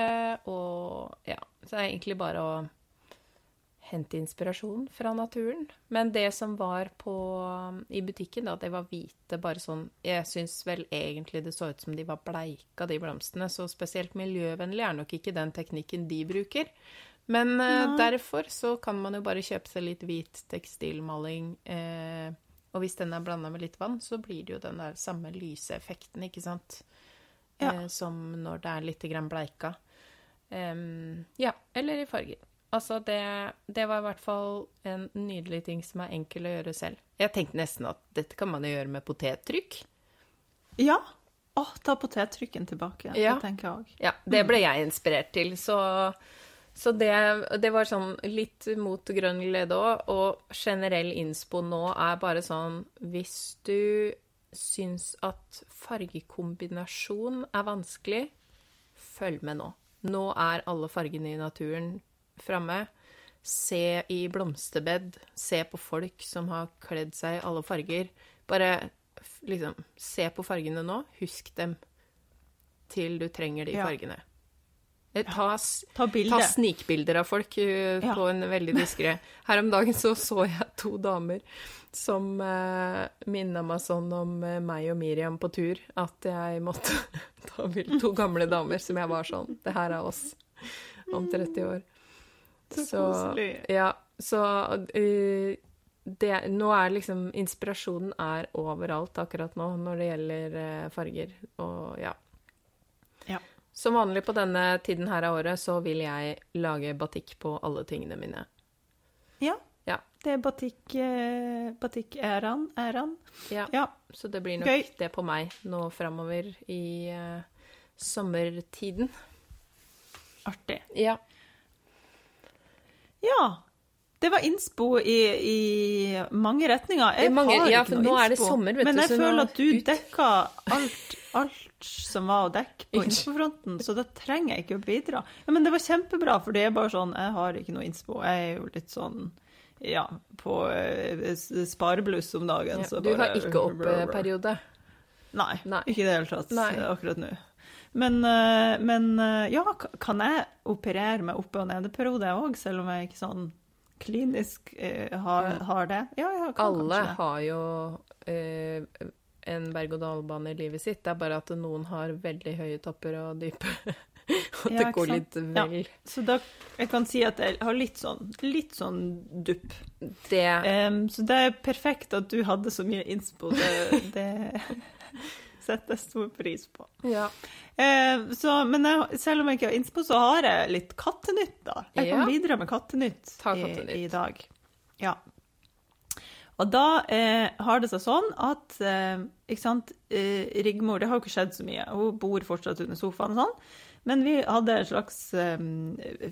S1: og ja. Så det er egentlig bare å hente inspirasjon fra naturen. Men det som var på, i butikken, da, det var hvite, bare sånn Jeg syns vel egentlig det så ut som de var bleika, de blomstene. Så spesielt miljøvennlig er nok ikke den teknikken de bruker. Men
S2: Nei.
S1: derfor så kan man jo bare kjøpe seg litt hvit tekstilmaling. Eh, og hvis den er blanda med litt vann, så blir det jo den der samme lyseffekten, ikke sant?
S2: Ja.
S1: Eh, som når det er litt bleika. Em, ja, eller i farger. Altså, det, det var i hvert fall en nydelig ting som er enkel å gjøre selv. Jeg tenkte nesten at dette kan man jo gjøre med potettrykk.
S2: Ja. Å, ta potettrykken tilbake.
S1: Ja.
S2: Det tenker jeg òg.
S1: Ja, det ble jeg inspirert til. Så, så det, det var sånn litt mot grønn glede òg. Og generell innspo nå er bare sånn Hvis du syns at fargekombinasjon er vanskelig, følg med nå. Nå er alle fargene i naturen framme. Se i blomsterbed. Se på folk som har kledd seg i alle farger. Bare liksom Se på fargene nå. Husk dem til du trenger de
S2: Ja.
S1: fargene. Eh, Ta,
S2: Ta
S1: ta snikbilder av folk eh, på en veldig diskré Her om dagen så så jeg to damer som uh, minna meg sånn om eh, meg og Miriam på tur, at jeg måtte ta bilde To gamle damer som jeg var sånn Det her er oss om 30 år.
S2: Så koselig.
S1: Ja, så uh, det, nå er liksom Inspirasjonen er overalt akkurat nå når det gjelder eh, farger, og ja. Som vanlig på denne tiden her av året, så vil jeg lage batikk på alle tingene mine.
S2: Ja.
S1: Ja.
S2: Det er batikk, eh, batikk-æraen. æraen.
S1: Ja,
S2: Ja.
S1: så det blir nok
S2: Gøy.
S1: det på meg nå framover i eh, sommertiden.
S2: Artig.
S1: Ja.
S2: Ja. Det var innspo i, i mange retninger. Jeg
S1: mange-
S2: har
S1: ja,
S2: ikke
S1: for
S2: noe
S1: nå er det sommer, vet
S2: Men
S1: du,
S2: jeg
S1: nå
S2: føler at du
S1: ut.
S2: dekka alt, alt som var å dekke på innspofronten, så da trenger jeg ikke å bidra. Ja, men det var kjempebra, for det er bare sånn Jeg har ikke noe innspo. Jeg er jo litt sånn ja, på eh, sparebluss om dagen,
S1: ja. Du
S2: bare
S1: har ikke opp-periode.
S2: Nei,
S1: Nei.
S2: ikke i det hele tatt
S1: Nei.
S2: akkurat nå. Men, eh, men eh, ja, kan jeg operere med oppe- og nedeperiode òg, selv om jeg ikke sånn klinisk eh, har, har det? Ja, ja, kan
S1: Alle har jo eh, en berg-og-dal-bane i livet sitt. Det er bare at noen har veldig høye topper og dype. og
S2: Ja,
S1: det går litt
S2: Ja.
S1: vel.
S2: Så da jeg kan si at jeg har litt sånn, litt sånn dupp.
S1: Det
S2: Um, så det er perfekt at du hadde så mye innspo. Det, det setter jeg stor pris på.
S1: Ja.
S2: Eh, så, men jeg, selv om jeg ikke har innspo, så har jeg litt kattenytt, da. Jeg kan
S1: Ja.
S2: bidra med kattenytt,
S1: Ta
S2: i,
S1: kattenytt.
S2: i dag. Ja. Og da eh, har det seg sånn at eh, ikke sant, eh, Rigmor Det har jo ikke skjedd så mye. Hun bor fortsatt under sofaen og sånn. Men vi hadde en slags eh,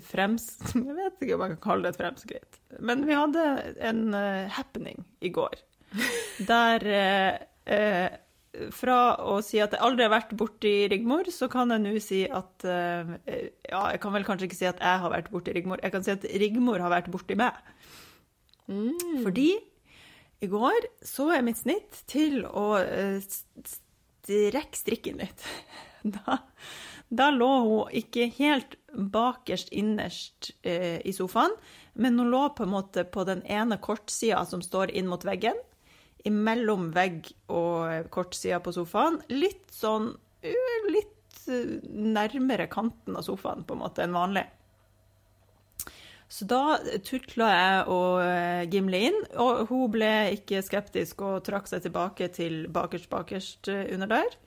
S2: frems... Jeg vet ikke om jeg kan kalle det et fremskritt. Men vi hadde en eh, happening i går. Der eh, eh, fra å si at jeg aldri har vært borti Rigmor, så kan jeg nå si at eh, Ja, jeg kan vel kanskje ikke si at jeg har vært borti Rigmor. Jeg kan si at Rigmor har vært borti meg.
S1: Mm.
S2: Fordi i går så jeg mitt snitt til å eh, st- strekke strikken litt. Da, da lå hun ikke helt bakerst innerst eh, i sofaen, men hun lå på en måte på den ene kortsida som står inn mot veggen. Imellom vegg og kortsida på sofaen. Litt sånn eh, Litt eh, nærmere kanten av sofaen på en måte enn vanlig. Så da tutla jeg og Gimle inn, og hun ble ikke skeptisk og trakk seg tilbake til bakerst, bakerst eh, under der.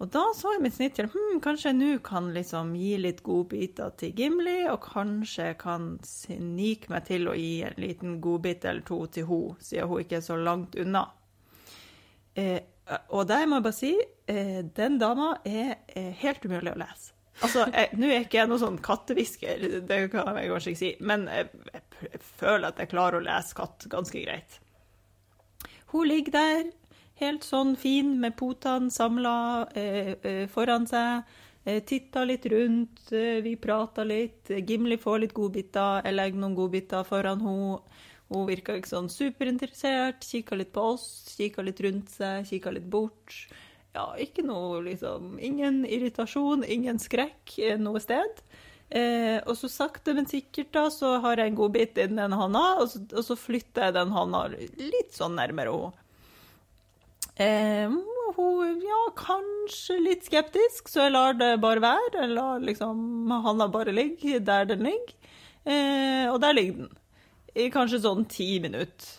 S2: Og da så jeg mitt snitt til hm, kanskje jeg nå kan liksom gi litt godbiter til Gimli, og kanskje jeg kan snike meg til å gi en liten godbit eller to til hun, siden hun ikke er så langt unna. Eh, og der må jeg bare si, eh, den dama er eh, helt umulig å lese. Altså, Nå er ikke jeg noen sånn kattehvisker, det kan jeg kanskje ikke si, men jeg, jeg, jeg føler at jeg klarer å lese katt ganske greit. Hun ligger der, helt sånn fin, med potene samla eh, eh, foran seg. Eh, titter litt rundt, eh, vi prata litt. Gimli får litt godbiter, jeg legger noen godbiter foran henne. Hun virka ikke sånn superinteressert, kikka litt på oss, kikka litt rundt seg, kikka litt bort. Ja, ikke noe liksom Ingen irritasjon, ingen skrekk eh, noe sted. Eh, og så sakte, men sikkert da, så har jeg en godbit i den ene handa, og så, og så flytter jeg den hånda litt sånn nærmere henne. Eh, hun ja, kanskje litt skeptisk, så jeg lar det bare være. Jeg lar liksom handa bare ligge der den ligger. Eh, og der ligger den. I kanskje sånn ti minutter.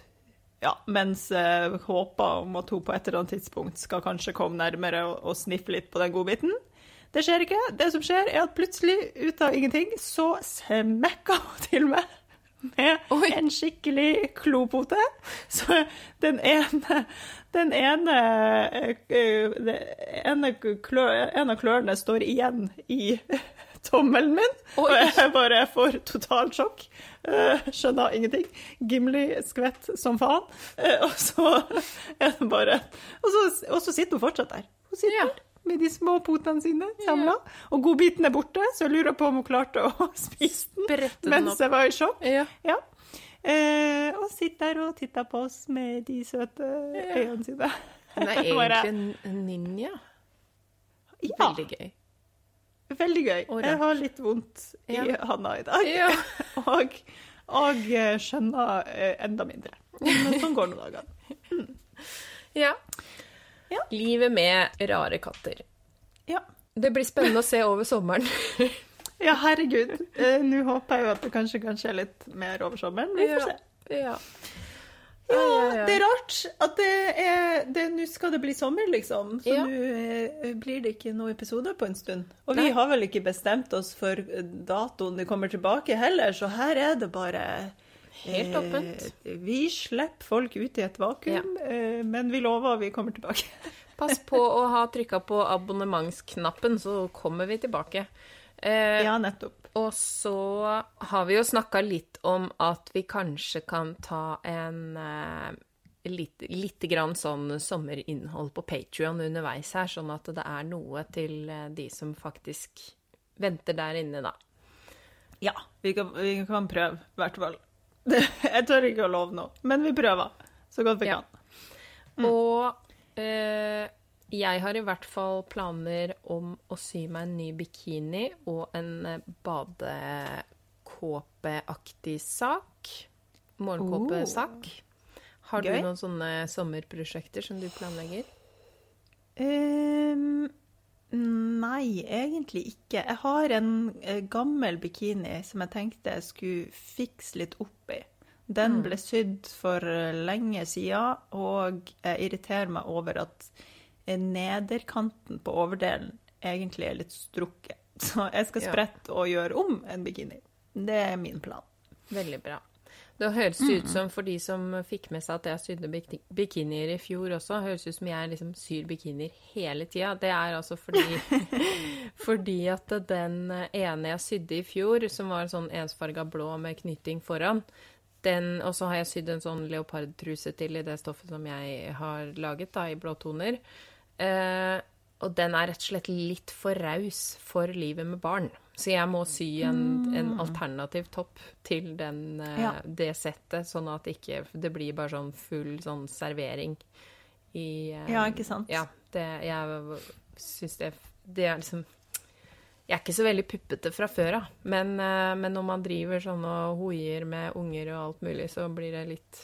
S2: Ja, mens jeg håper om at hun på et eller annet tidspunkt skal kanskje komme nærmere og, og sniffe litt på den godbiten. Det skjer ikke. Det som skjer, er at plutselig, ut av ingenting, så smekker hun til meg med
S1: Oi.
S2: en skikkelig klopote. Så den ene Den ene, eh, eh, ene klø, En av klørne står igjen i tommelen min,
S1: Oi.
S2: og jeg bare får totalt sjokk. Eh, skjønner ingenting. Gimli skvett som faen. Og så er det bare og så, og så sitter hun fortsatt der. Hun sitter
S1: Ja.
S2: der med de små potene sine samla. Og godbiten er borte, så jeg lurer på om hun klarte å spise den
S1: den
S2: mens
S1: opp.
S2: jeg var i sjokk.
S1: Ja.
S2: Ja. Eh, og sitter der og titter på oss med de søte øynene sine.
S1: Hun er egentlig en ninja.
S2: Ja,
S1: Veldig gøy.
S2: Veldig gøy. Jeg har litt vondt i
S1: Ja.
S2: handa i dag.
S1: Ja.
S2: Og, og eh, skjønner eh, enda mindre. Men sånn går nå dagene.
S1: ja.
S2: Ja.
S1: Livet med rare katter.
S2: Ja.
S1: Det blir spennende å se over sommeren.
S2: ja, herregud. Eh, Nå håper jeg jo at det kanskje kan skje litt mer over sommeren. Vi får
S1: Ja.
S2: se.
S1: Ja.
S2: Ja, det er rart at det er Nå skal det bli sommer, liksom. Så
S1: Ja.
S2: nå eh, blir det ikke noen episoder på en stund. Og vi
S1: Nei.
S2: har vel ikke bestemt oss for datoen det kommer tilbake heller, så her er det bare
S1: Helt åpent.
S2: Eh, vi slipper folk ut i et vakuum, eh, men vi lover vi kommer tilbake.
S1: Pass på å ha trykka på abonnementsknappen, så kommer vi tilbake. Eh,
S2: Ja, nettopp.
S1: Og så har vi jo snakka litt om at vi kanskje kan ta en eh, litt, litt grann sånn sommerinnhold på Patrion underveis her, sånn at det er noe til eh, de som faktisk venter der inne, da.
S2: Ja, vi kan, vi kan prøve, i hvert fall. Jeg tør ikke å love noe, men vi prøver så godt vi
S1: Ja.
S2: kan.
S1: Og eh, jeg har i hvert fall planer om å sy meg en ny bikini og en eh, badekåpeaktig sak. Morgenkåpesak. Har
S2: Gøy.
S1: du noen sånne sommerprosjekter som du planlegger?
S2: Ehm, nei, egentlig ikke. Jeg har en eh, gammel bikini som jeg tenkte jeg skulle fikse litt opp i. Den ble sydd for eh, lenge siden, og jeg irriterer meg over at eh, nederkanten på overdelen egentlig er litt strukket. Så jeg skal sprette og gjøre om en bikini. Det er min plan.
S1: Veldig bra. Det høres ut som, for de som fikk med seg at jeg sydde bik- bikinier i fjor også, høres ut som jeg liksom syr bikinier hele tida. Det er altså fordi, fordi at den ene jeg sydde i fjor, som var sånn ensfarga blå med knytting foran, den, og så har jeg sydd en sånn leopardtruse til i det stoffet som jeg har laget, da, i blåtoner. Eh, og den er rett og slett litt for raus for livet med barn. Så jeg må sy en, en alternativ topp til den, eh,
S2: Ja.
S1: det settet, sånn at ikke, det blir bare sånn full sånn servering i eh,
S2: Ja, ikke sant?
S1: Ja. Det, jeg syns det Det er liksom Jeg er ikke så veldig puppete fra før av, men, eh, men når man driver sånn og hoier med unger og alt mulig, så blir det litt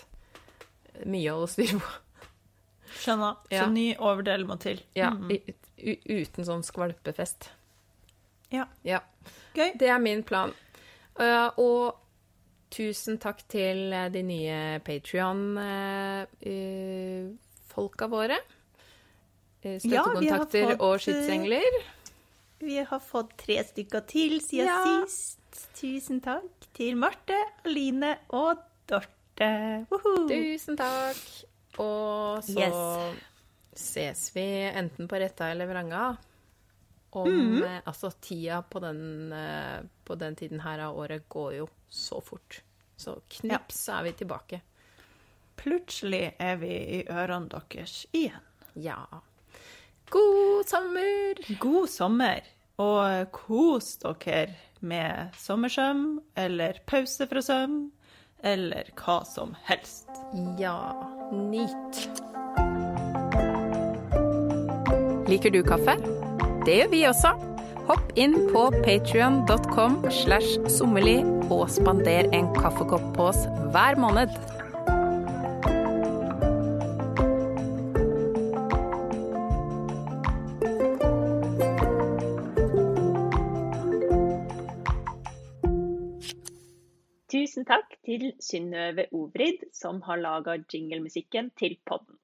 S1: mye å holde styr på.
S2: Skjønner.
S1: Ja.
S2: Så ny overdel må til.
S1: Ja,
S2: Mm.
S1: uten sånn skvalpefest.
S2: Ja.
S1: Ja.
S2: Gøy.
S1: Det er min plan. Uh, og tusen takk til eh, de nye Patrion-folka våre. Støttekontakter
S2: Ja,
S1: Støttekontakter
S2: fått,
S1: og
S2: eh,
S1: skytsengler.
S2: Vi har fått tre stykker til siden
S1: Ja.
S2: sist. Tusen takk til Marte, Aline og Dorte. Woohoo!
S1: Tusen takk. Og så
S2: Yes.
S1: ses vi enten på Retta eller Vranga. Om
S2: mm
S1: -hmm. Altså, tida på den, eh, på den tiden her av året går jo så fort. Så knips, så er vi tilbake.
S2: Plutselig er vi i ørene deres igjen.
S1: Ja. God sommer!
S2: God sommer, og kos dere med sommersøm eller pause fra søm eller hva som helst.
S1: Ja, nyt. Liker du kaffe? Det gjør vi også. Hopp inn på patrion.com slash sommerli og spander en kaffekopp på oss hver måned.
S3: Tusen takk til Synnøve Ovrid, som har laga jinglemusikken til podden.